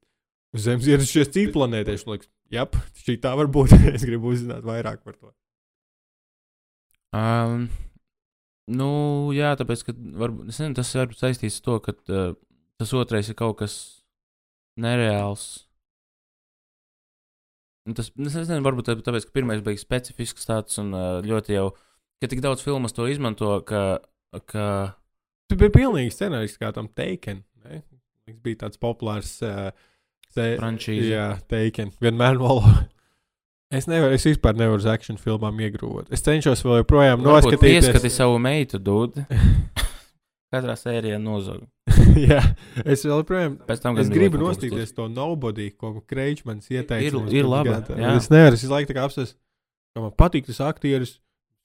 zemes ieradušies citu planētiešu, liekas, jap, šī tā var būt. es gribu uzzināt vairāk par to. Um, nu, jā, tāpēc, ka varbūt, nezinu, tas var saistīts ar to, ka uh, tas otrais ir kaut kas nereāls. Un Tas, es nezinu, varbūt tā- tāpēc, ka pirmais bija specifisks tāds un uh, ļoti jau, ka tik daudz filmas to izmanto, ka, ka Tas bija pilnīgi scenārijs, kā tam Taken. Ne? Tas bija tāds populārs. Uh, se- frančīze. Jā, Taken. Vienmēr valo. Es nevaru, es vispār nevaru uz action filmām iegrūvot. Es cenšos vēl joprojām noskatīties. Ieskati savu meitu, dūdi. Katrā sērijā nozog. Jā, es vēl joprojām. Tam, Es gribu nostīties to nobody, ko Kreičmans ieteica. Ir- ir jā. Es nevaru, es laiku tā kā ka man patīk tas aktieris,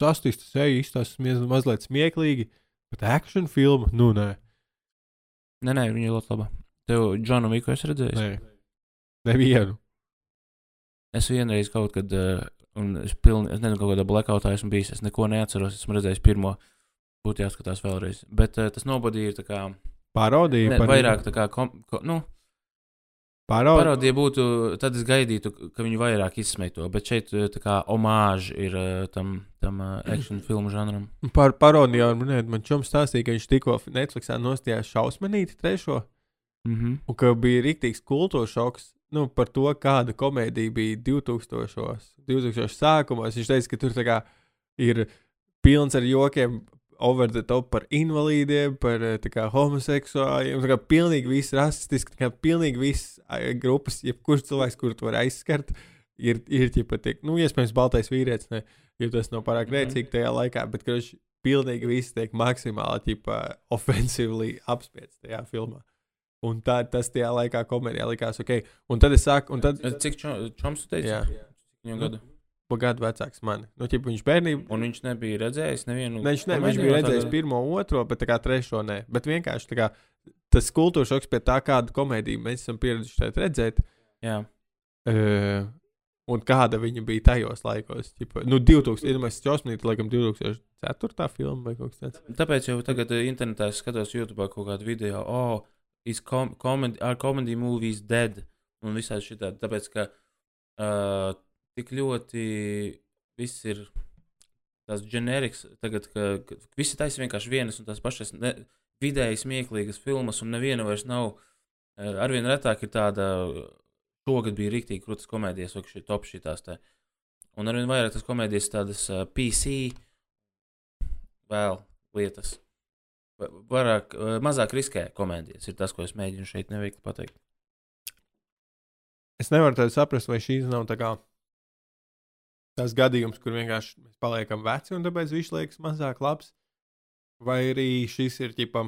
sastīst, tas eju, izstāstas mazliet smieklīgi, bet action filma, nu nē. Nē, nē, viņa ļoti laba. Tev, Džonu Viku, es redzēju. Nē, nevienu. Es vienreiz kaut kad, uh, un es pilni, es nezinu, kādā blackoutā esmu bijis, es neko neatceros, esmu redzējis pirmo, būtu jāskatās vēlreiz. Bet uh, tas nobodī ir tā kā, Parodija. ne, vairāk tā kā, kom, ko, nu, Parodija. parodija būtu, tad es gaidītu, ka viņi vairāk izsmeito, bet šeit uh, tā kā omāži ir tam, tam action filmu žanram. Par parodiju jau minēt, man čoms stāstīja, ka viņš tikko Netflixā nostājās šausmanīti trešo, Mhm. un ka bija rīktīgs kultūras šoks. Nu, par to, kāda komēdija bija 2000. 2000. sākumos. Viņš teica, ka tur kā ir pilns ar jokiem, over the top par invalīdiem, par kā, homoseksuāļiem. Tā kā pilnīgi viss rasistiski, tā kā pilnīgi viss grupas, jebkurš cilvēks, kuru tu vari aizskart, ir, ir ķipa, tiek, nu, iespējams, baltais vīrietis, ne, jo tas nav pārāk Mhm. rēcīgi tajā laikā, bet, kurš pilnīgi viss tiek maksimāli, ķipa, offensīvi apspiesti tajā filmā. Un tā, tas tajā laikā komēdijā likās ok. Un tad es sāku, un tad, Cik čo, čoms tu teici? jā, Viņam gadu. pa gadu vecāks mani. Nu, ķipa, viņš bērnībā. Un viņš nebija redzējis nevienu. Ne, viņš, ne, viņš bija redzējis tāda- pirmo, otro, bet tā kā trešo nē. Bet vienkārši kā, tas kultūras šoks pie tā, kādu komēdiju mēs esam pieraduši šeit redzēt. Jā. Uh, un kāda viņa bija tajos laikos. Ķipa, nu, 2000, ir mēs čosmīt, laikam, 2004. filma vai kaut kas tāds. Tāpēc jau tagad internetā skatos YouTube kaut kādu video, oh, com comedy, are comedy movies dead? Un visādi šitādi. Tāpēc, ka uh, tik ļoti viss ir tas ģeneriks, tagad, ka, ka visi taisa vienkārši vienas un tās pašas ne, vidēji smieklīgas filmas, un neviena vairs nav. Uh, arvien retāk ir tāda, šogad bija rīktīgi krūtis komēdijas, vai šī top šitās te. Un arvien vairāk tas komēdijas tādas uh, PC vēl lietas. Va- Vairāk, eh, mazāk riskē komēdijas ir tas, ko es mēģinu šeit neveikli pateikt. Es nevaru tādu saprast, vai šīs nav tā kā tas gadījums, kur vienkārši mēs paliekam veci un tāpēc viņš liekas mazāk labs. Vai arī šis ir ģipa,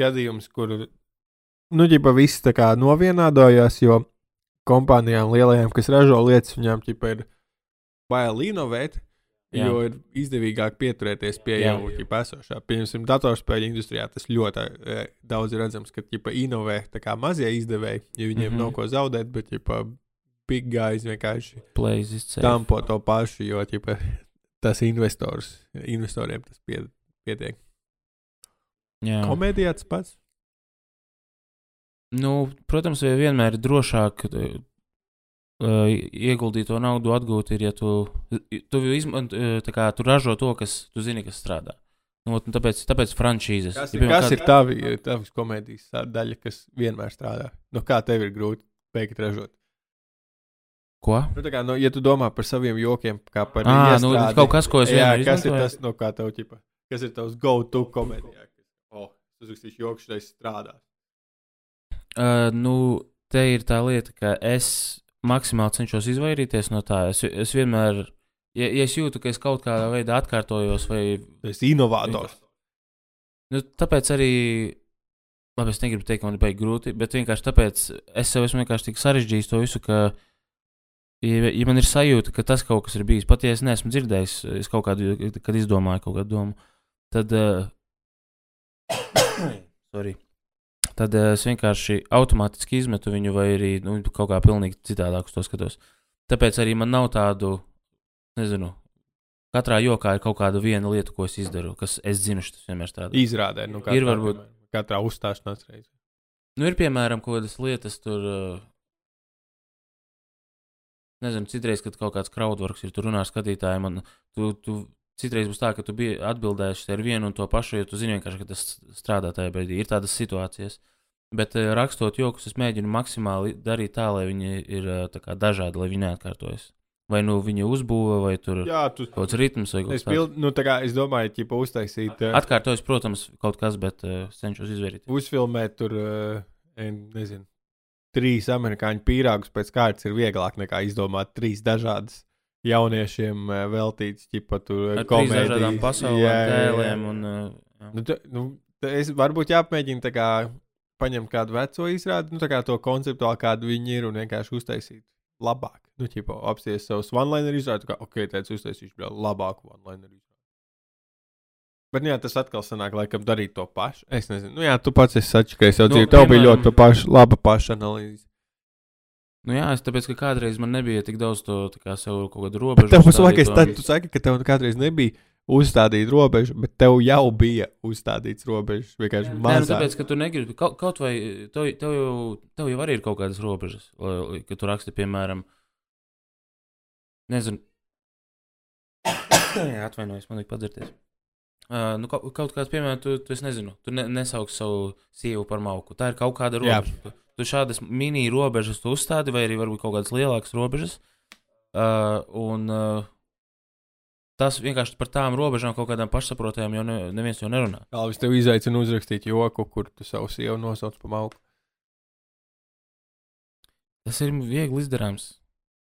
gadījums, kur nu, ģipa, viss tā kā novienādojās, jo kompānijām lielajām, kas ražo lietas, viņām ģipa, ir bail inovēt, Jā. jo ir izdevīgāk pieturēties pie jau ģipa, esošā. Piemēram, datorspēļu industrijā tas ļoti e, daudz ir redzams, ka ģipa, inovē tā mazie izdevēji, jo viņiem mm. -hmm. nav ko zaudēt, bet ģipa, big guys vienkārši tampo to pašu, jo ģipa, tas investors, investoriem tas pie, pietiek. Jā. Komēdijā tas pats. Nu, protams, vienmēr ir drošāk uh, ieguldīt to naudu, atgūt, ir, ja tu, tu, izman, tā kā, tu ražo to, kas tu zini, kas strādā. Nu, un tāpēc, tāpēc franšīzes. Kas Ja, ir, piemēram, kas kād- ir tavi, tavs komēdijas daļa, kas vienmēr strādā? Nu, kā tev ir grūti beigt ražot? Ko? Nu, kā, nu, ja tu domā par saviem jokiem, kā par Ah, nu, kaut kas, ko es jā, vienmēr kas ir izmantoju. tas, no kā tev ķipa, kas ir tavs go-to komēdijā? O, Es uzrakstīšu joku, šis strādās. Uh, nu, te ir tā lieta, ka es maksimāli cenšos izvairīties no tā. Es, es vienmēr, ja, ja es jūtu, ka es kaut kādā veidā atkārtojos, vai Tas ir inovators. Nu, tāpēc arī, labi, es negribu teikt, ka man ir baigi grūti, bet vienkārši tāpēc es sev esmu vienkārši tik sarežģījis to visu, ka, ja, ja man ir sajūta, ka tas kaut kas ir bijis, pat ja es neesmu dzirdējis, es kaut kādu, kad izdomāju kaut kādu domu, tad, uh, sorry, tad uh, es vienkārši automātiski izmetu viņu, vai arī nu, kaut kā pilnīgi citādāk uz to skatos. Tāpēc arī man nav tādu, nezinu, katrā jokā ir kaut kāda viena lieta, ko es izdaru, kas es zinu, tas vienmēr strādā. Izrādē, nu, Ir varbūt- katrā uzstāšanās reizē. Nu, ir piemēram kaut kādas lietas, tur. Uh, nezinu, citreiz, kad kaut kāds crowdworks ir, tur runā ar skatītājiem, un tu, tu citreiz būs tā, ka tu biji atbildējuši ar vienu un to pašu, jo tu zini vienkārši, ka tas strādā tajā brīdī. Ir tādas situācijas. Bet uh, rakstot jokus, es mēģinu maksimāli darīt tā, lai viņi ir tā kā dažādi, lai viņi neatkārtojas. Vai nu viņi uzbūvē, vai tur ir tu. kaut kāds ritms, vai kaut kas tāds. nu, tā kā, es domāju, ka uztaisīt, uh, Atkārtojas, protams, kaut kas, bet uh, cenšos izvērīt. uzfilmēt tur, uh, nezinu, trīs amerikāņu pīrāgus pēc kārtas ir vieglāk nekā izdomāt trīs dažādas jauniešiem uh, veltītas, ķipa tur trīs komēdijas. dažādām jā. tēliem un. Uh, jā. Nu, tu, nu, es varbūt jāpamēģina tā kā paņemt kādu veco izrādi, nu, tā kā to konceptuāli, kādu viņi ir, un vienkārši uztaisīt labāk. Nu, ķipa, apsties savus one-liner izrādi, kā, ok, tāds uztaisīšu labāku one-liner izrādi. Bet, nu, jā, tas atkal sanāk, laikam, darīt to pašu. Es nezinu, nu, jā, tu pats esi atšķirīgs. Jau Nu, dzīvo, tev bija ļoti paša, laba paša analīze. Nu, jā, es tāpēc, ka kādreiz man nebija tik daudz to kā sev kaut kādu robežu. Tev uzstādīto. tad tu saki, ka tev kādreiz nebija uzstādīta robeža, bet tev jau bija uzstādīts robežas. Vienkārši Nē, nu, mazāk. tāpēc, ka tu negribi kaut, kaut vai tev, tev, jau, tev jau arī ir kaut kādas robežas, lai- ka tu raksti, piemēram, nezinu, Jā, atvainojos, man vajag padzirties. Uh, nu, kaut, kaut kāds, piemēram, tu, tu es nezinu, tu ne, nesauc savu sievu par mauku. Tā ir kaut kāda robeža. Tu, tu šādas mini robežas tu uzstādi, vai arī varbūt kaut kādas lielākas robežas. Uh, un uh, tas vienkārši par tām robežām kaut kādām pašsaprotamām, jo ne, neviens jau nerunā. Kalvis tev izaicina uzrakstīt joku, kur tu savu sievu nosauc par malku. Tas ir viegli izdarāms.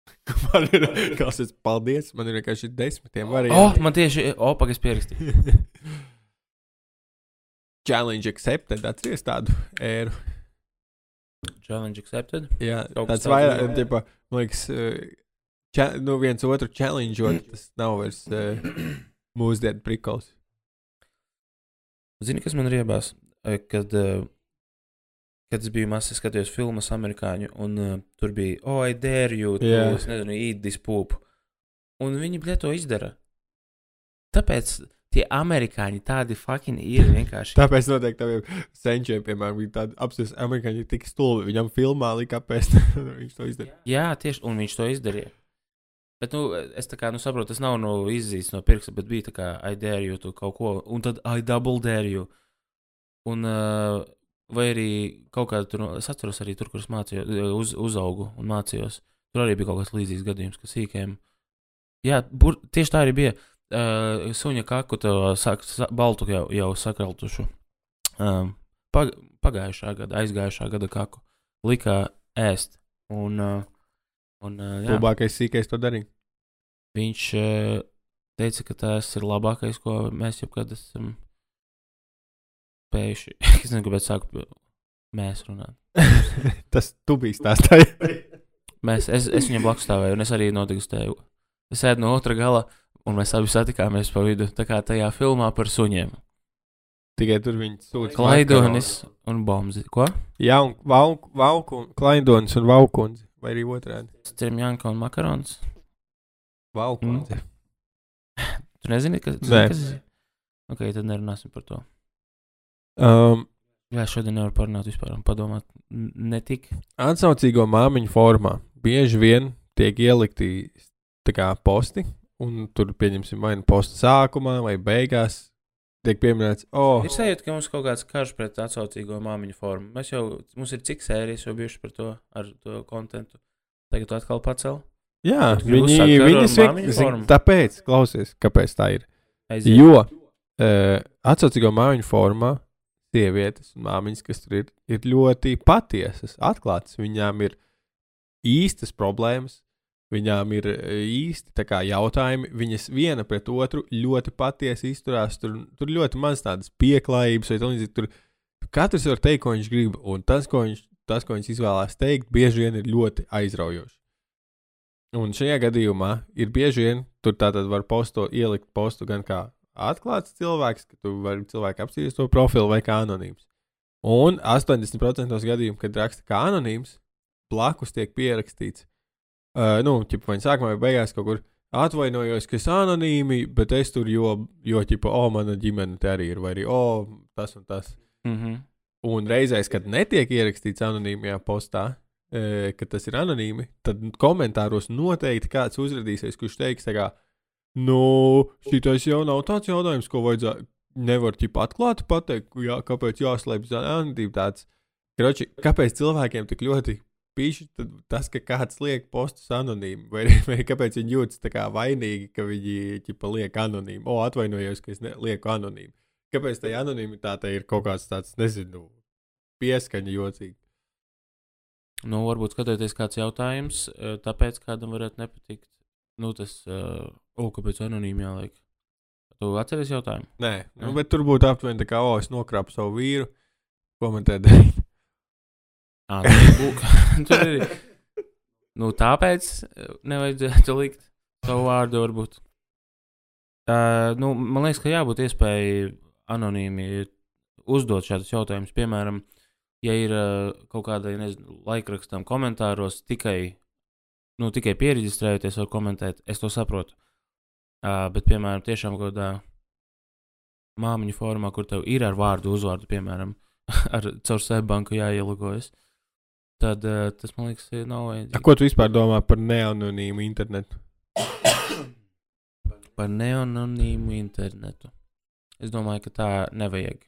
Man ir, kas tas paldies, man ir vienkārši desmitiem Oh, varianti. man tieši, oh, pagaidi, pierakstīju. Challenge accepted, atceries tādu ēru. Challenge accepted. Jā, Kaut kas tāds tāds, vairāk, jā. tipa, man liekas, eh, ča, nu viens otru challengeot, tas nav vairs uh, mūsdienu prikals. Zini, kas man riebās? Eh, Kad, eh, kad es biju mazs, skatījos filmas amerikāņu, un uh, tur bija, oh, I dare you, to, Jā. es nezinu, eat this poop. Un viņi, bļa, to izdara. Tāpēc tie amerikāņi tādi fucking ir vienkārši. Tāpēc noteikti taviem senčiem, piemēram, bija tādi apstāties, amerikāņi ir tik stulbi, viņam filmā lika, kāpēc viņš to izdarīja. Jā, tieši, un viņš to izdarīja. Bet, nu, es tā kā, nu, saprotu, tas nav no izzīmes no pirksta, bet bija tā kā, I dare you, tu kaut ko, un tad I double dare you. Un, uh, vai arī kaut kāda tur, es atceros arī tur, kur es mācījos, uz, uzaugu un mācījos. Tur arī bija kaut kāds līdzīgs gadījums, kas sīkajiem. Jā, bur, tieši tā arī bija. Uh, suņa kaku to sak, sa, baltu jau, jau sakraltušu. Um, pag, pagājušā gada, aizgājušā gada kaku likā ēst. Un, uh, un uh, jā, Labākais sīkais to darīja. viņš uh, teica, ka tas ir labākais, ko mēs jebkad esam spējuši. es nezinu, kāpēc sāku mēs runāt. Tas tu biji stāstāja. Mēs, es, es viņam blakus stāvēju, un es arī nodegustēju. Es ēdu no otra gala, un mēs abi satikāmies pa vidu. Tā kā tajā filmā par suņiem. Tikai tur viņi sūta. Klaidonis un Bomzi. Ko? Jā, un valku, valku, klaidonis un valkundze. Vai arī otrādi. Strimjanka un makarons. Valkundze. Tu nezini, kas, tu Nē. zini, kas tas ir? Ok, tad nerunāsim par to. Um, Jā, šodien nevar parunāt vispār padomāt n- ne tik. atsaucīgo māmiņu formā bieži vien tiek ielikti kā posti, un tur pieņemsim vai nu posta sākumā vai beigās. Tiek pieminēts, oh, Ir sajūta, ka mums kaut kāds karš pret atsaucīgo māmiņu formu. Mēs jau, mums ir cik sērijas jau bijušas par to, ar to kontentu. Tagad tu atkal pacēl. jā, gribi viņi, viņi formu? tāpēc, klausies, kāpēc tā ir. Aiziet. Jo uh, atsaucīgo māmiņu formā sievietes un māmiņas, kas tur ir, ir ļoti patiesas, atklātas. Viņām ir īstas problēmas, viņām ir e, īsti kā, jautājumi. Viņas viena pret otru ļoti patiesi izturās. Tur, tur ļoti maz tādas pieklājības, vai līdzīgi. Tur katrs var teikt, ko viņš grib, un tas, ko viņš, tas, ko viņš izvēlās teikt, bieži vien ir ļoti aizraujoši. Un šajā gadījumā ir bieži vien, tur tātad var posto, ielikt postu gan kā atklāts cilvēks, ka tu vari cilvēku apstīties to profilu vai kā anonīms. Un 80% gadījumu, kad raksta kā anonīms, blakus tiek pierakstīts, uh, nu, ķip, vai sākumā vai beigās kaut kur atvainojos, ka es anonīmi, bet es tur, jo, jo ķipa, o, mana ģimene te arī ir, vai arī, o, tas un tas. Mm -hmm. Un reizēs, kad netiek ierakstīts anonīmajā postā, e, ka tas ir anonīmi, tad komentāros noteikti kāds uzrādīsies, kurš teiks, kā, nu, šitais jau nav tāds jautājums, ko vajadzētu. Nevar ķip atklāti pateikt, jā, kāpēc jāslēpj anonīmi tāds. Kroči, kāpēc cilvēkiem tik ļoti pīši tas, ka kāds liek postus anonīmi, vai, vai kāpēc viņi jūtas tā kā vainīgi, ka viņi ķipa liek anonīmi. O, atvainojos, ka es ne, lieku anonīmi. Kāpēc tai anonimitātei ir kaut kāds tāds, nezinu, pieskaņa jocīgi? Nu, varbūt skatoties kāds jautājums, eh, tāpēc kādam varētu nepatikt. Nu, tas, uh, o, kāpēc anonīmi jāliek? Tu atceries jautājumu? Nē, nu, Ne? bet tur būtu aptuveni tā, kā, o, es nokrāpu savu vīru, ko man te darīt. Nu, lūk, tur ir. Nu, tāpēc eh, nevajadzētu likt savu vārdu, varbūt. Uh, nu, man liekas, ka jābūt iespējai anonīmi uzdot šādus jautājumus. Piemēram, ja ir uh, kaut kāda, nezinu, laikrakstam komentāros tikai, nu, tikai pieregistrējoties, var komentēt, es to saprotu. Uh, bet, piemēram, tiešām kaut kādā māmiņu formā, kur tev ir ar vārdu uzvārdu, piemēram, ar caur sēbanku jāielūgojas, tad uh, tas, man liekas, nav A, vajadzīgs. ko tu vispār domā par neanonīmu internetu? Par neanonīmu internetu. Es domāju, ka tā nevajag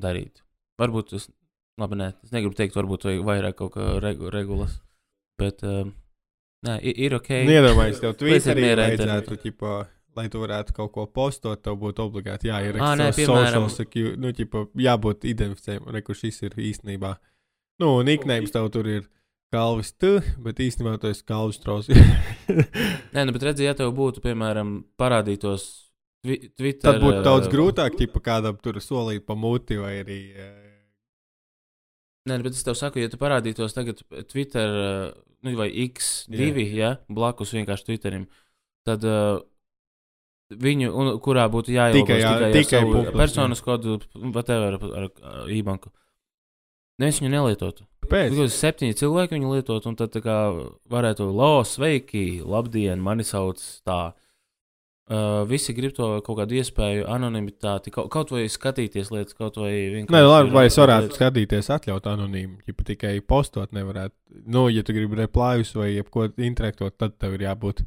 darīt. Varbūt tas, labi, nē, es negribu teikt, varbūt vajag vairāk kaut kā regu, regulas, bet, uh, nē, ir, ok. Nu, Iedomājieties, tev Twitterī vajadzētu, ķipa, lai tu varētu kaut ko postot, tev būtu obligāti jāieraksta savs piemēram- social security, nu, ķipa, jābūt identificējumam, re, kur šis ir īstenībā. Nu, un iknējums tev tur ir Kalvis tu, bet īstenībā tu esi Kalvis Strauss. Nē, nu, bet redziet, ja tev būtu, piemēram, parādītos twi Twitter. Tad būtu daudz grūtāk, ķipa, kādam tur solīt pa muti vai arī. Nē, bet es tev saku, ja tu parādītos tagad Twitter nu, vai X2, Jā. ja, blakus vienkārši Twitterim, tad uh, viņu, un, kurā būtu jāielūko Tikai jā- tikai, tikai publiski, personas kodu, whatever, ar, ar, e-banku. Nevis viņu nelietotu. Pēc. Tikai septiņi cilvēki viņu lietot, un tad tā kā varētu, lo, sveiki, labdien, mani sauc tā. Uh, visi grib to kaut kādu iespēju, anonimitāti, kaut, kaut vai skatīties lietas, kaut vai vienkārši. Nē, labi, vai es varētu skatīties, atļaut anonīmu, ja tikai postot nevarētu. Nu, ja tu gribi replājus vai jebko interaktot, tad tev ir jābūt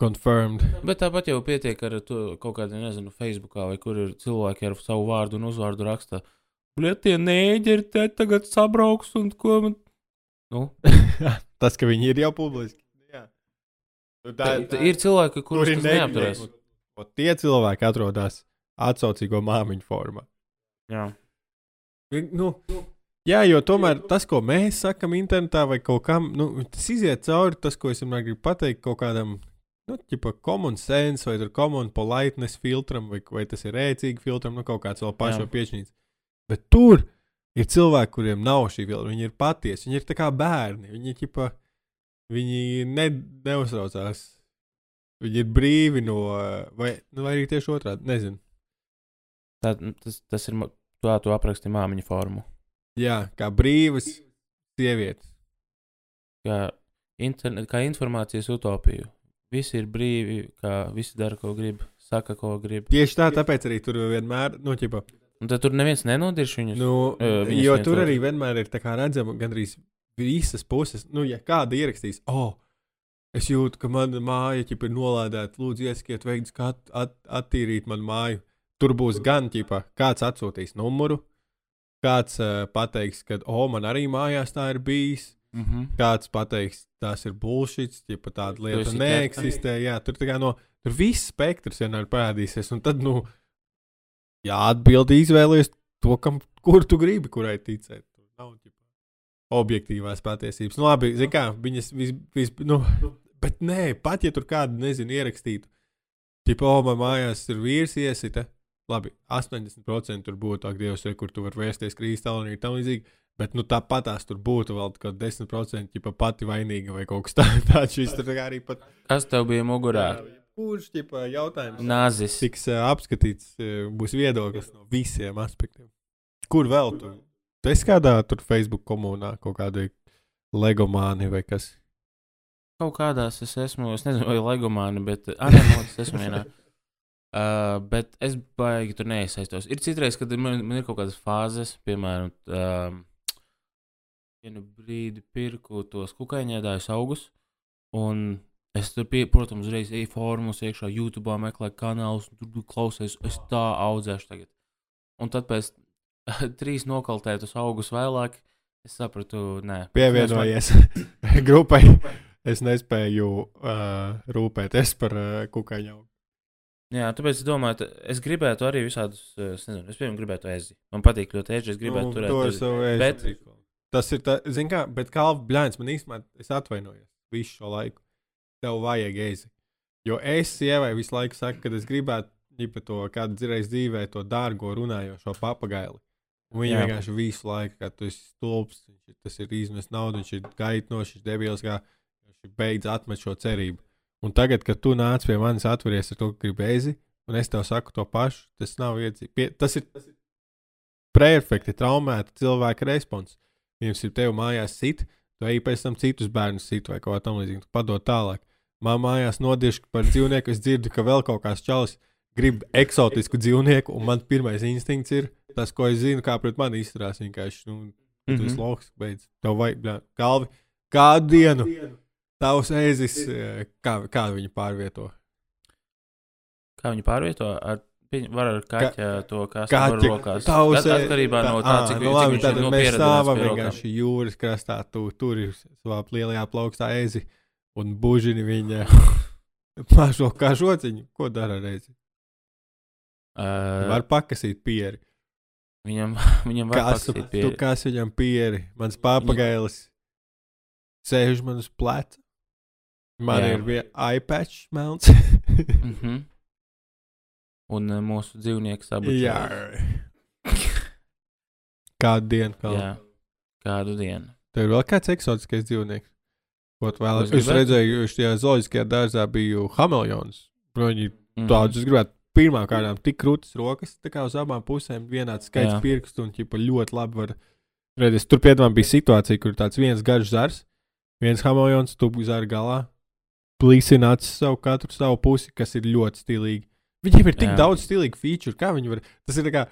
confirmed. Bet tāpat jau pietiek ar to kaut kādu, nezinu, Facebookā vai kur ir cilvēki ar savu vārdu un uzvārdu raksta. Bļet, tie nēģeri te tagad sabrauks un ko man. Nu, Tas, ka viņi ir jau publiski. Nu, tā, tā, ir cilvēki, kurus ir tas neapturēs. Tie cilvēki atrodas atsaucīgo māmiņu formā. Jā. Nu, jā, jo tomēr tas, ko mēs sakām internetā vai kaut kam, nu, tas iziet cauri tas, ko es vienmēr gribu pateikt kaut kādam. Nu, ķipa, common sense, vai tur common politeness filtram, vai, vai tas ir rēcīgi filtram, nu, kaut kāds vēl pašo Jā. piešķīns. Bet tur ir cilvēki, kuriem nav šī filtra, viņi ir patiesi, viņi ir tā kā bērni, viņi, ķipa, viņi ne, neuztraucās. Viņi ir brīvi no, vai, nu, vai arī tieši otrādi, nezinu. Tā, tas, tas ir, tā tu apraksti māmiņu formu. Jā, kā brīvas sievietes. Kā, internet, kā informācijas utopiju. Visi ir brīvi, kā visi dara, ko grib, saka, ko grib. Tieši tā, tāpēc arī tur vienmēr, nu, ķipa, Un tad tur neviens nenodirš viņus. Nu, Ē, viņas jo tur arī vienmēr ir kā redzama gandrīz visas puses. Nu, ja kāda ierakstīs, oh, es jūtu, ka mana māja ķipa, ir nolādēta, lūdzu, ieskiet veidus, kā at, at, attīrīt manu māju. Tur būs gan, ķipa, kāds atsūtīs numuru, kāds uh, pateiks, ka, oh, man arī mājās tā ir bijis. Mm -hmm. Kāds pateiks, tas ir bullshit, ja tāda lieta neeksistē. Jā, tur no tur viss spektrs vienmēr parādīsies. Un tad, nu, jā, atbildi izvēlēties to, kam, kur tu gribi, kurai ticēt. Nav ģipa, objektīvās patiesības. Nu, labi, zini kā, viņas vis, vis, nu, bet nē, pat ja tur kādu, nezinu, ierakstītu, tipo, o, man mājās ir vīrs iesita, labi, 80% tur būtu tā, Dievs, re, kur tu vari vēsties kristāli un tam līdzīgi. Bet nu, tāpat tās tur būtu vēl kaut kāda 10% ja pati vainīga vai kaut kas tā- tāds. Šis tur arī pat. Kas tev bija mugurā? Kurš ģipa, jautājums Nāzis. tiks uh, apskatīts, uh, būs viedoklis no visiem aspektiem. Kur vēl tu? Tu esi kādā tur Facebook komunā, kaut kādā legomāni vai kas? Kaut kādās es esmu, es nezinu, vai legomāni, bet arī es esmu vienā. Uh, bet es baigi tur neiesaistos. Ir citreiz, kad man, man ir kaut kādas fāzes, piemēram, um, vienu brīdi pirku tos kukaiņēdājus augus, un es tur, pie, protams, uzreiz eju formus iekšā, YouTube, meklēju kanālus, tur klausies, es tā audzēšu tagad. Un tad pēc trīs nokaltētus augus vēlāk, es sapratu, nē. Pievienojies grupai. Es nespēju uh, rūpēties par uh, kukaiņu. Jā, tāpēc es domāju, es gribētu arī visādus, eh, es nezinu, es piemēram gribētu ezi. Man patīk ļoti ezi, es gribētu nu, turēt to ezi. jau esmu. Bet- Tas ir tā, zin kā, bet kā blēņas man īstenībā, es atvainojos visu šo laiku. Tev vajag ezi. Jo es sievai visu laiku saku, ka es gribētu ģipa to kādu dzīvēs dzīvē, to dārgo runājošo papagaili. Viņa Jā. vienkārši visu laiku, kad tu esi stulbs, viņš ir- tas ir izmest naudu, viņš ir gaitnošs, viņš ir debils, kā viņš beidz atmet šo cerību. Un tagad, kad tu nāc pie manis, atveries ar to, ka gribi ezi, un es tev saku to pašu, tas nav iedzīts. Tas ir, tas ir perfekti traumēta cilvēka respons. Viņam ir tev mājās sit, tu ej pēc tam citus bērnus sit vai kaut kā tamlīdzīga, tu padod tālāk. Man mājās nodiešu par dzīvnieku, es dzirdu, ka vēl kaut kāds čalis grib eksotisku dzīvnieku, un man pirmais instinkts ir tas, ko es zinu, kā pret mani izturās. Vienkārši, nu, Mhm. tas ir loģiski, beidz. Tev vajag, bļā, galvi, kādu dienu tavs ēzis, eh, kā, kā viņu pārvieto. Kā viņi pārvieto? Ar, var ar kaķa to kā Kaķa, savu rokās. tavs, eh, Atkarībā no tā, cik, nu cik labi, viņš tad ir nu, mēs pieredzējis stāvam pie rokām. vienkārši jūras krastā, tu tur ir savā lielajā plaukstā ezi un bužini viņa mažo kā žociņu. Ko dara reizi? Uh, Var pakasīt pieri. viņam, viņam var Kas, pakasīt tu pie kas viņam pieri? Mans papagailis sēž man uz pleca. Man Jā. ir viena iPad melns. Mm -hmm. Un mūsu dzīvnieks abu. Jā. Kādu dienu? Kā? Jā. Kādu dienu. Tev ir vēl kāds eksotiskais dzīvnieks? Ko tu vēlaties? es redzēju, ka šajā zooloģiskajā dārzā bija hameleons. Viņi Mm tādus es gribētu pirmām kārtām tik krūtis rokas, tā kā uz abām pusēm vienāds skaits Jā. pirkstu un ķipa ļoti labi var redzēt. Tur piedāvājumā bija situācija, kur tāds viens garš zars, viens hameleons, tu zari galā, plīsina acis savu katru savu pusi, kas ir ļoti stilīgi. Viņiem ir tik Jā. Daudz stilīgu feature, kā viņi var. Tas ir kā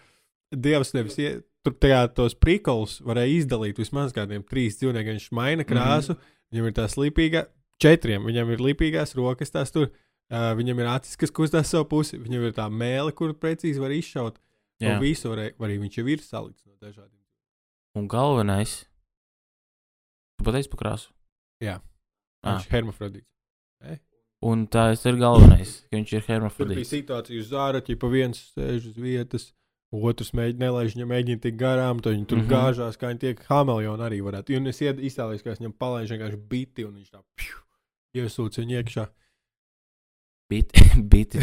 Dievs nevis ie, tur tajā tos prikols varēja izdalīt vismaz kādiem trīs dzīvniekiem. Viņš maina krāsu, mm -hmm. viņam ir tā slīpīga, četriem, viņam ir lipīgās rokas, tās tur. Uh, viņam ir acis, kas kustās savu pusi, viņam ir tā mēlē, kuru precīzi var izšaut. Jā. Un visu var, arī viņš jau ir salikts no dažādiem. Un galvenais. Tu pateici par krāsu. Jā. Ah. Viņš ir hermafrodīts. Un tā ir galvenais, ka viņš ir Tur bija hermafrodīts. situācija uz zāra, ja pa viens sēž uz vietas, otrs mēģina nelaiž viņam mēģina tik garām, tad viņi tur mm. -hmm. gāžās, kā viņi tiek hameleoni arī varētu. Un es iztēlojos, ka es viņam palaižu vienkārši biti un viņš tā pju, iesūc viņu iekšā. Biti. biti.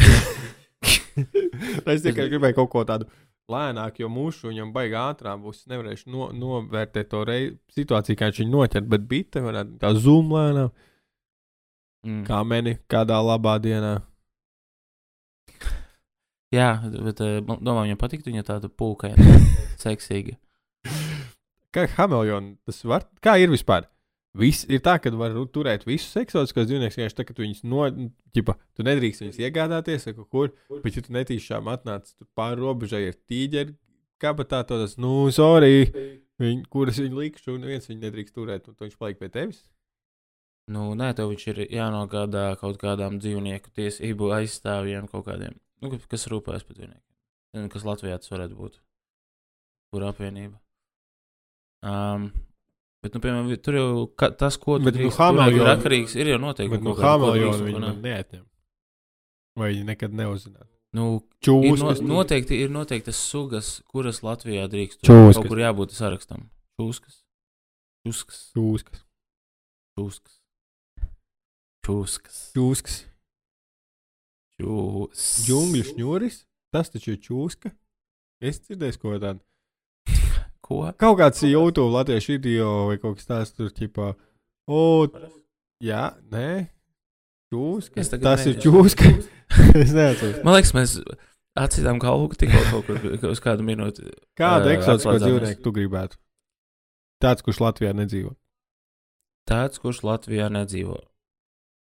es tikai gribēju kaut ko tādu lēnāku, jo mūžu viņam baigā ātrāk būs. Es nevarēšu no, novērtēt to rei, situāciju, kā viņš viņu noķer, bet bite varētu tā zum lēnām, Mm. kā meni kādā labā dienā. Jā, bet uh, domāju, viņam patīk viņa tāda pūka, seksīga. Kā hameleoni tas var? Kā ir vispār? Viss ir tā, ka var turēt visus eksotiskos dzīvniekus, vienkārši tā, ka tu viņus no, ķipa, tu nedrīkst viņus iegādāties, kaut kur, bet ja tu netīšām atnāc pāri robežai ar tīģeri, kabatā, tad tas, nu, sorry, viņ, kuras viņu likšu, un viens viņu nedrīkst turēt, un viņš paliek pie tevis. Nu, nē, tev viņš ir jānogādā kaut kādām dzīvnieku tiesību aizstāvjiem, kaut kādiem, nu, ka- kas rūpējas par dzīvniekiem. Kas Latvijā tas varētu būt. Kur apvienība. Um, bet, nu, piemēram, tur jau ka, tas, ko tu Bet, nu, drīkst turēt, ir hameleoni- atkarīgs, ir jau noteikti. Bet, nu, hameleoni viņi man neatņem. Vai viņi nekad neuzzinātu. Nu, ir no, Čūskas. noteikti ir noteiktas sugas, kuras Latvijā drīkst. Čūskas. Kaut kur jābūt sarakstam. Čūskas. Čūskas. Čūskas. Čūskas. Čūskas. Čūskas. Čūs. Džungļu šņuris. Tas taču ir čūska. Es dzirdēju ko tādu. Ko? Kaut kāds YouTube latviešu video vai kaut kas tāds tur, tipā. O, jā, nē. Čūska. Tas ir mēģināšu. čūska. es neatceros. Man liekas, mēs atcīm kalnu tikko kaut kur uz kādu minūti. Kādu Ē, eksotisko dzīvnieku tu gribētu? Tāds, kurš Latvijā nedzīvo. Tāds, kurš Latvijā nedzīvo.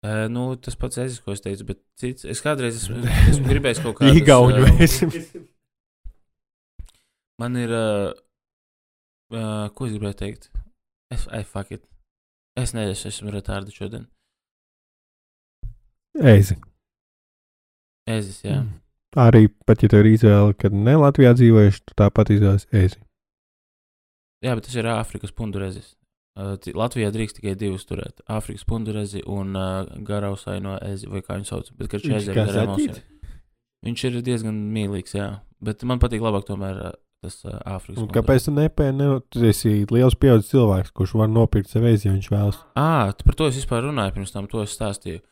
Uh, nu, tas pats es, ko es teicu, bet cits. Es kādreiz esmu, esmu gribējis kaut kādu. Igauņu esi. Man ir. Uh, uh, ko es gribēju teikt? Es, ai, fuck it. Es nezinu, es esmu retārdi šodien. Ezi. Ezis, jā. Mm. Arī pat, ja tev ir izvēle, kad ne Latvijā dzīvojuši, tu tāpat izvēlies ezi. Jā, bet tas ir Āfrikas pundurezis. Uh, Latvijā drīkst tikai divus turēt. Āfrikas pundurezi un uh, garausaino ezi, vai kā viņu sauc. Bet, kad šī ezi ir ausīm. Viņš ir diezgan mīlīgs, jā. Bet man patīk labāk tomēr uh, tas uh, Āfrikas Un kāpēc tu nepēji? Ne, tu esi liels pieaugušs cilvēks, kurš var nopirkt sev ezi, ja viņš vēlas. Tu par to es vispār runāju pirms tam, to es stāstīju.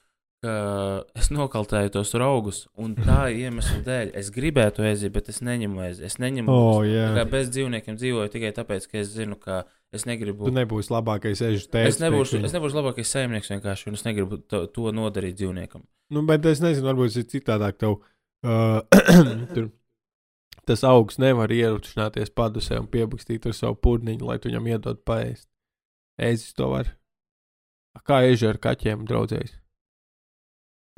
Es nokaltēju tos augus, un tā iemesla dēļ es gribētu ezi, bet es neņemu ezi. Es neņemu O, Tā jā. kā bez dzīvniekiem dzīvoju tikai tāpēc, ka es zinu, ka es negribu. Tu nebūsi labākais ežu tēvs. Es nebūšu, es nebūšu labākais saimnieks vienkārši, un es negribu to, to nodarīt dzīvniekam. Nu, bet es nezinu, varbūt tas ir citādāk. Tev, uh, tur, tas augs nevar ieručināties padusē un piebakstīt ar savu purniņu, lai tu viņam iedod paēst. Ezis to var. Kā eži ar kaķiem draudzējas?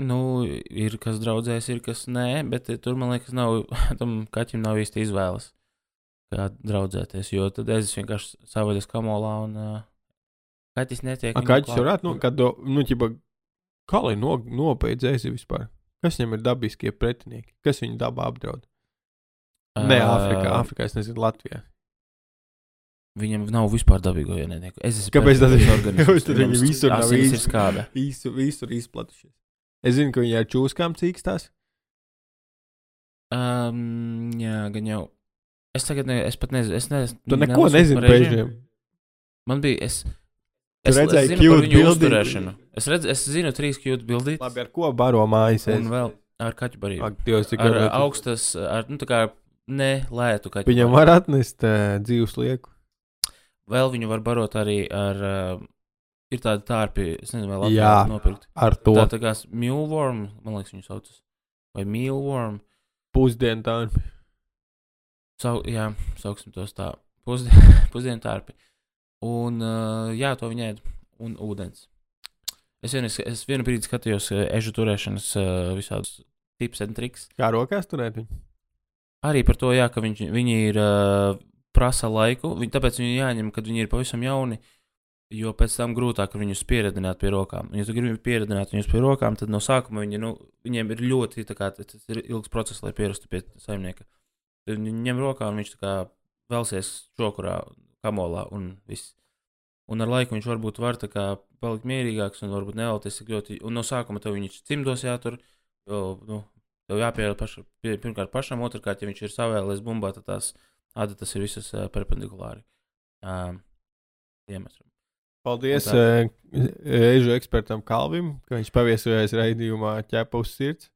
Nu, ir kas draudzēs, ir kas nē, bet eh, tur man liekas, nav, tam kaķim nav īsti izvēles, kā draudzēties. Jo tad es vienkārši savaļas kamolā un uh, kaķis netiek. A, kaķis varētu, nu, kad, nu, ķipa, kā lai no, nopeidz ezi vispār? Kas viņam ir dabiskie pretinieki? Kas viņu dabā apdraud? Nē, Āfrikā, Āfrikā, es nezinu, Latvijā. Viņam nav vispār dabīgo ienaidnieku. Es esmu Kāpēc ir? organisms. Kāpēc tad Viņam visur nav asinis īsti? ir skābe. Visu, visur izplatušies. Es zinu, ka viņi ar čūskām cīkstās. Um, jā, gan jau. Es tagad ne, es pat nezinu. Es nezinu Tu neko nezini par ežiem. Man bija. Es, es, par cute viņu uzturēšanu. Es, redz, es zinu trīs kļūdu bildītas. Labi, ar ko baro mājas? Un vēl ar kaķu barību. Ak, Dievs, Ar augstas, ar, nu tā kā ne lētu kaķu. Viņam var atnest uh, dzīves lieku. Vēl viņu var barot arī ar. Uh, ir tādi tārpi, es nezinu, vai Latvijā Jā. nopirkt. Ar to Tā tā kā mulworm, man liekas, viņu sauc. Vai mealworm. pusdienu tā. Sau, jā, sauksim tos tā. Pusdien, pusdienu tārpi. Un, uh, jā, to viņi ēd. Un ūdens. Es vienu, es vienu brīdi skatījos ežu turēšanas uh, visādus tips un triks. Kā rokās turēt viņu? Arī par to, jā, ka viņš, viņi ir uh, prasa laiku. Viņi, tāpēc viņi jāņem, kad viņi ir pavisam jauni. Jo pēc tam grūtāk viņus pieredzināt pie rokām. Ja tu gribi pieredzināt viņus pie rokām, tad no sākuma viņi, nu, viņiem ir ļoti kā, ilgs process, lai pierastu pie saimnieka. Tad viņi ņem rokā un viņš kā velsies čokurā, kamolā un viss. Un ar laiku viņš varbūt var kā palikt mierīgāks un varbūt nevēlties tik ļoti. Un no sākuma tev viņš cimdos jātur, jo, nu, tev jāpierod paša, pie, pirmkārt pašam, otrkārt, ja viņš ir savēlies bumbā, tad tās adatas ir visas uh, perpendikulāri um, diametram. Paldies uh, ežu ekspertam Kalvim, ka viņš paviesojās raidījumā ķepa uz sirds.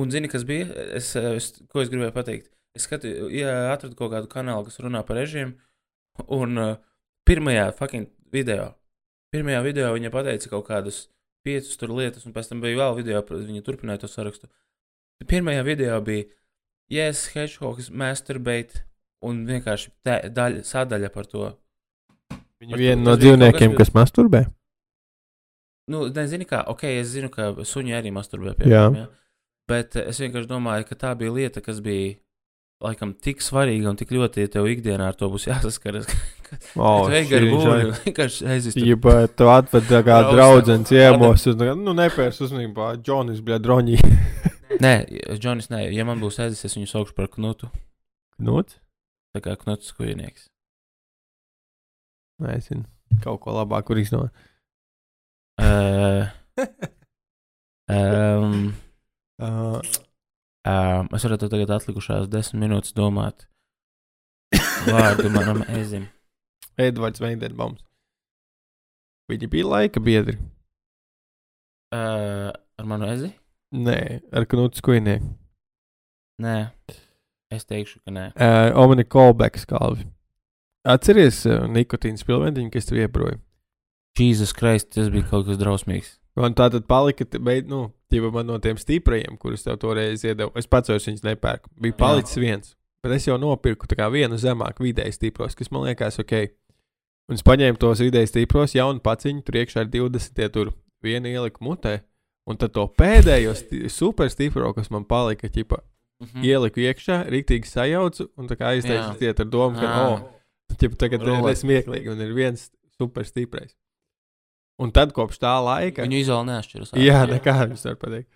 Un zini, kas bija? Es, es, ko es gribēju pateikt? Es skatīju, ja atradu kaut kādu kanālu, kas runā par režīmu, un uh, pirmajā fucking video, pirmajā video viņa pateica kaut kādus piecus tur lietas, un pēc tam bija vēl video, viņa turpināja to sarakstu. Pirmajā video bija Yes, Hedgehogs masturbate, un vienkārši tā, daļa, sadaļa par to. Viņa Ar viena to- no dzīvniekiem, kas- kas masturbē. Nu, nezinu, kā, ok, es zinu, ka suņi arī masturbē pie Jā. ja? bet es vienkārši domāju, ka tā bija lieta, kas bija laikam tik svarīga un tik ļoti tev ikdienā ar to būs jāsaskaras. O, Tu ej gar būru, vienkārši tur. Ja tu atved tā kā Braucam. draudzene ciemos, un tā nu nepērs uzmanībā, Džonis, bļa, droņī. Nē, Džonis, nē, ja man būs aizies, es viņu saukšu par knutu. Nuts? Tā kā knuts skujnieks. Nē, es zinu, kaut ko labāku izdomāt. Uh, um, Uh, Uh, es varu tagad atlikušās desmit minūtes domāt vārdu manam ezim. Edvards Veinderbaums. Viņi bija laika biedri. Uh, ar manu ezi? Nē, ar Knuts Kuinieku. Nē, es teikšu, ka nē. Uh, Omni Kolbeks kalvi. Atceries uh, nikotīnas pilventiņu, kas tev iebroja? Jēzus Kristus, tas bija kaut kas drausmīgs. Man tā tad palika, bet, nu, tīpa man no tiem stiprajiem, kurus tev toreiz iedevu. Es pats vairs viņus nepērku. Bija palicis Jā. viens. Bet es jau nopirku vienu zemāku vidēji stipros, kas man liekas ok. Un es paņēmu tos vidēji stipros, jaunu paciņu, tur iekšā ir 20, ja tur viena ielika mutē. Un tad to pēdējo sti super stipro, kas man palika, ķipa, mm -hmm. ieliku iekšā, rīktīgi sajaucu un tā kā aizteicu ciet ar domu, ka, oh, ķipa, tagad ir smieklīgi un ir viens super stiprais. Un tad kopš tā laika. Viņu izvēle neatšķiras. Jā, nekā viņš var pateikt.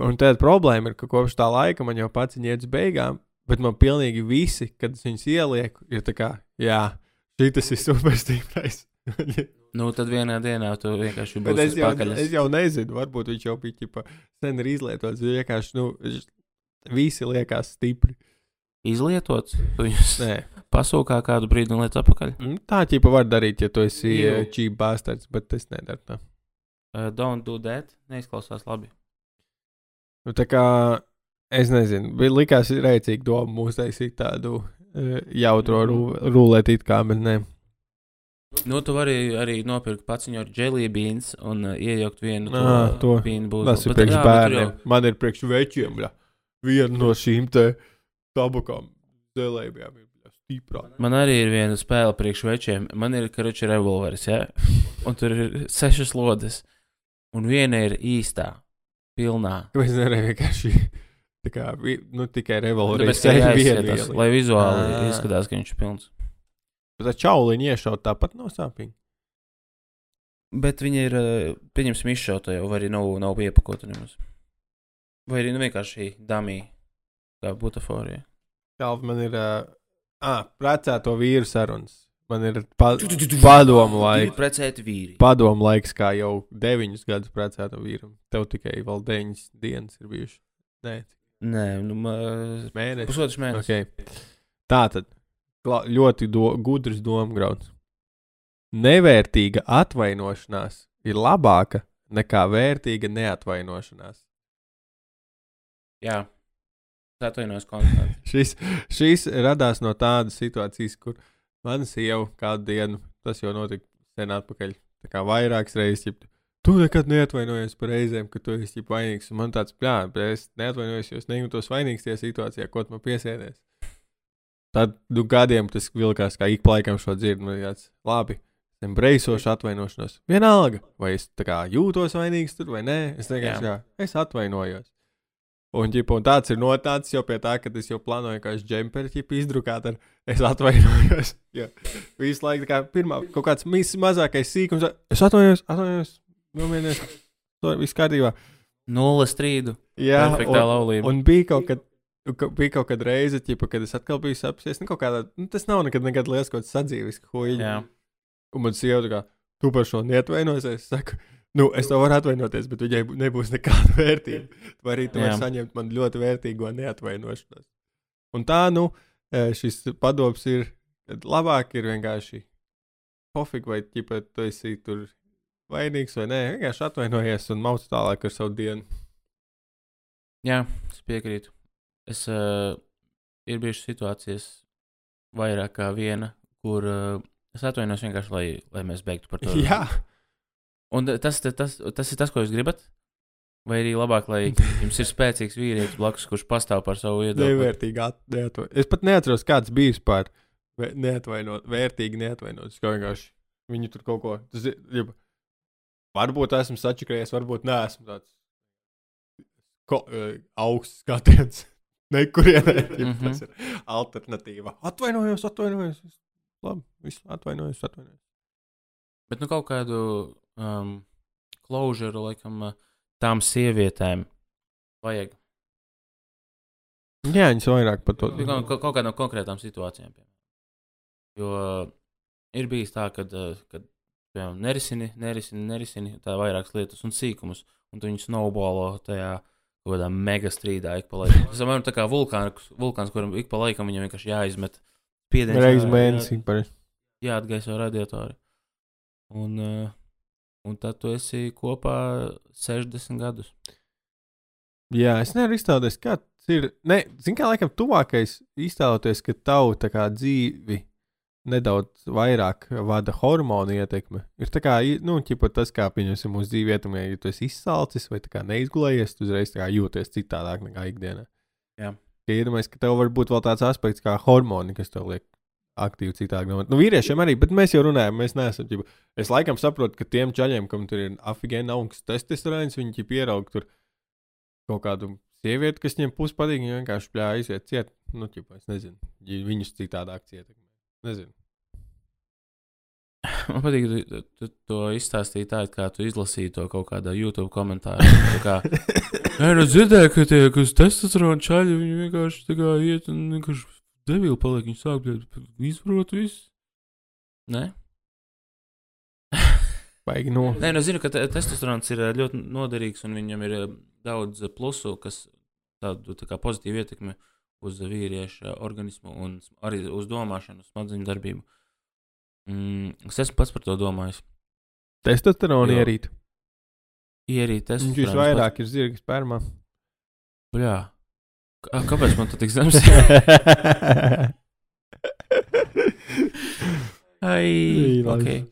Un tad problēma ir, ka kopš tā laika man jau pats ir iet uz beigām, bet man pilnīgi visi, kad es viņus ielieku, ir tā kā, jā, šis ir superstiprais. nu, tad vienā dienā tu vienkārši būsi es jau, pakaļas. es jau nezinu, varbūt viņš jau bija ķipa, sen ir izlietots. Vienkārši, nu, visi liekas stipri. Izlietots? Nē. pasūkā kādu brīdi un liec atpakaļ. Mm, Tā ķipa var darīt, ja tu esi uh, cheap bastards, bet es nedaru tā. Uh, don't do that. Neizklausās labi. Nu, tā kā es nezinu, bija likās rēcīgi doma uztaisīt tādu uh, jautro Mhm. rulēti, kā, bet nē. Nu, tu vari arī nopirkt pats viņu ar jelly beans un uh, iejaukt vienu to. bean būs. Tas ir priekš bērniem. Man ir priekš večiem, bļa. Viena no šīm te tabakām zelējumiem ir stiprā. Man arī ir viena spēle priekš večiem. Man ir karoči revolveris, ja? un tur ir sešas lodes. Un viena ir īstā, pilnā. Kāpēc nevarēja vienkārši tā kā, nu, tikai ielikt? lai vizuāli izskatās, ka viņš ir pilns. Bet tā čauliņa iešaut tāpat no sāpīm. Bet viņi ir, eh, pieņemsim, izšauta jau, vai arī nav, nav iepakota nemaz. Vai arī nu, vienkārši damī, kā butaforija. Kalv, man ir, ah, precēto vīru sarunas. Man ir pa, padomu laiks. Precēti vīri. Padomu laiks, kā jau deviņus gadus precēto vīram. Tev tikai vēl deviņas dienas ir bijušas. Nē, Nē, nu, ma... mēnesis. pusotrs mēnesis. Okay. Tā tad kla- ļoti do, gudrs domāgrauds. Nevērtīga atvainošanās ir labāka nekā vērtīga neatvainošanās. Jā, atvainojos konstanti. Šis, šis radās no tādas situācijas, kur mana sieva kādu dienu, tas jau notika sen atpakaļ, tā kā vairākas reizes. Ģip, Tu nekad neatvainojies par reizēm, ka tu esi vainīgs. Un man tāds, jā, bet es neatvainojos, jo es nejūtos vainīgs tajā situācijā, ko tu man piesēdies. Tad nu, gadiem tas vilkās, kā ik pa laikam šo dzirdu. Man tāds, labi, es brīsošu atvainošanos. Vienalga, vai es kā jūtos vainīgs tur vai nē, es vienkārši, jā, es atvainojos. Un, ģipa, un tāds ir notācis jau pie tā, ka es jau plānoju, kā es džemperi izdrukāt ar es atvainojos. Jā, visu laiku kā pirmā kaut kāds mis, mazākais sīkums. Es atvainojos, atvainojos, nomierinies. To viss kārtībā. Nulle strīdu. Jā, Perfektā laulība. un bija kaut kad. Ka- Bija kaut kāda reize, ķipa, kad es atkal biju sapsies. Nu, kādā, nu, tas nav nekad, nekad liels kaut kāds sadzīves, ko viņa. Un man sieva tā kā, tu par šo neatvainojies. Es saku, nu, es tev varu atvainoties, bet viņai bū- nebūs nekāda vērtība. Vai arī tu vari saņemt man ļoti vērtīgo neatvainošanos. Un tā, nu, eh, šis padoms ir, ka labāk ir vienkārši pofīgi, vai ķipa, tu esi tur vainīgs vai nē. Vienkārši atvainojies un mauc tālāk ar savu dienu. Jā, es piekrītu. Es, uh, ir bijušas situācijas, vairāk kā viena, kur uh, es atvainojos vienkārši, lai, lai mēs beigtu par to. Jā, Un tas, tas, tas, tas ir tas, ko jūs gribat? Vai arī labāk, lai jums ir spēcīgs vīrietis blakus, kurš pastāv par savu viedokli? nevērtīgi neatvainot. Es pat neatceros, kāds bija vispār neatvainot, vērtīgi neatvainot. Es kā vienkārši viņu tur kaut ko. Tas ja, varbūt esmu sačakrējies, varbūt neesmu tāds ko, uh, augsts skatiens. Nekurienē mm Mhm. tas ir alternatīva. Atvainojos, atvainojos. Labi, viss atvainojos, atvainojos. Bet nu kaut kādu um, klaužeru, laikam, uh, tām sievietēm vajag. Jā, viņas vairāk par to. Nu, Kaut, kaut, kādām konkrētām situācijām. Piemēram. Jo uh, ir bijis tā, ka, uh, kad piemēram, nerisini, nerisini, nerisini tā vairākas lietas un sīkumus, un tu viņus snowballo tajā kaut kādā mega strīdā ik pa laikam. Tas ir tā kā vulkāns, vulkāns kuram ik pa laikam viņam vienkārši jāizmet spiediens. Reiz mēnesī. parasti. Jā, jāatgaiso radiatori. Un, uh, un tad tu esi kopā 60 gadus. Jā, es nevaru iztēloties, kā tas ir. Nē, zinu, kā laikam tuvākais iztēloties, ka tavu kā dzīvi nedaudz vairāk vada hormonu ietekme. Ir tā kā, nu, tas, kā pieņemsim mūsu dzīvi ietekmē, ja tu esi izsalcis vai neizgulējies, tu uzreiz jūties citādāk nekā ikdienā. Jā. Ka iedomājies, ka tev var būt vēl tāds aspekts kā hormoni, kas tev liek aktīvi citādi domāt. Nu, vīriešiem arī, bet mēs jau runājam, mēs neesam. Ģipa, es laikam saprotu, ka tiem čaļiem, kam tur ir afigēna augsts testosterons, viņi ķip ieraug tur kaut kādu sievieti, kas viņiem pusi patīk, viņi vienkārši pļā aiziet ciet. Nu, ķipa, es nezinu, ja viņus citādāk cietekmē. Nezinu. Man patīk, ka tu, tu to izstāstīji tā, it kā tu izlasīji to kaut kādā YouTube komentārā. Tā kā, Nē, nu dzirdēju, ka tie, kas testosterona čaļi, viņi vienkārši tā kā iet un vienkārši devili paliek. Viņi sāk izprot visu. Nē? Baigi no. Nē, nu zinu, ka te- testosterons ir eh, ļoti noderīgs un viņam ir eh, daudz eh, plusu, kas tādu tā kā pozitīvu ietekmi uz vīrieša organismu un arī uz domāšanu, smadzeņu darbību. Mm, es esmu pats par to domājis. Testosterona ierīt. Ierīt Viņš testosterons. visvairāk ir zirga spermā. Jā. Kā- Kāpēc man tas tik zems? Ai, Ī, labi. ok.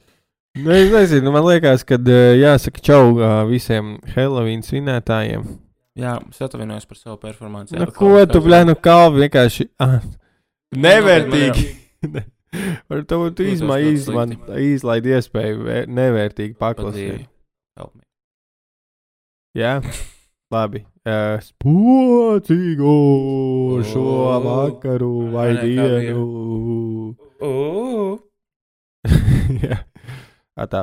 Nu, es nezinu, man liekas, ka jāsaka čau visiem Halloween svinētājiem. Jā, es atvainojos par savu performanci. Nu, ko tu, blē, nu kalvi vienkārši. Ah, nevērtīgi. Ar to tu izma, slikti. izlaid iespēju vē- nevērtīgi Paklausīt. Jā, labi. Uh, Spocīgu šo O. vakaru vai dienu. Jā, tā.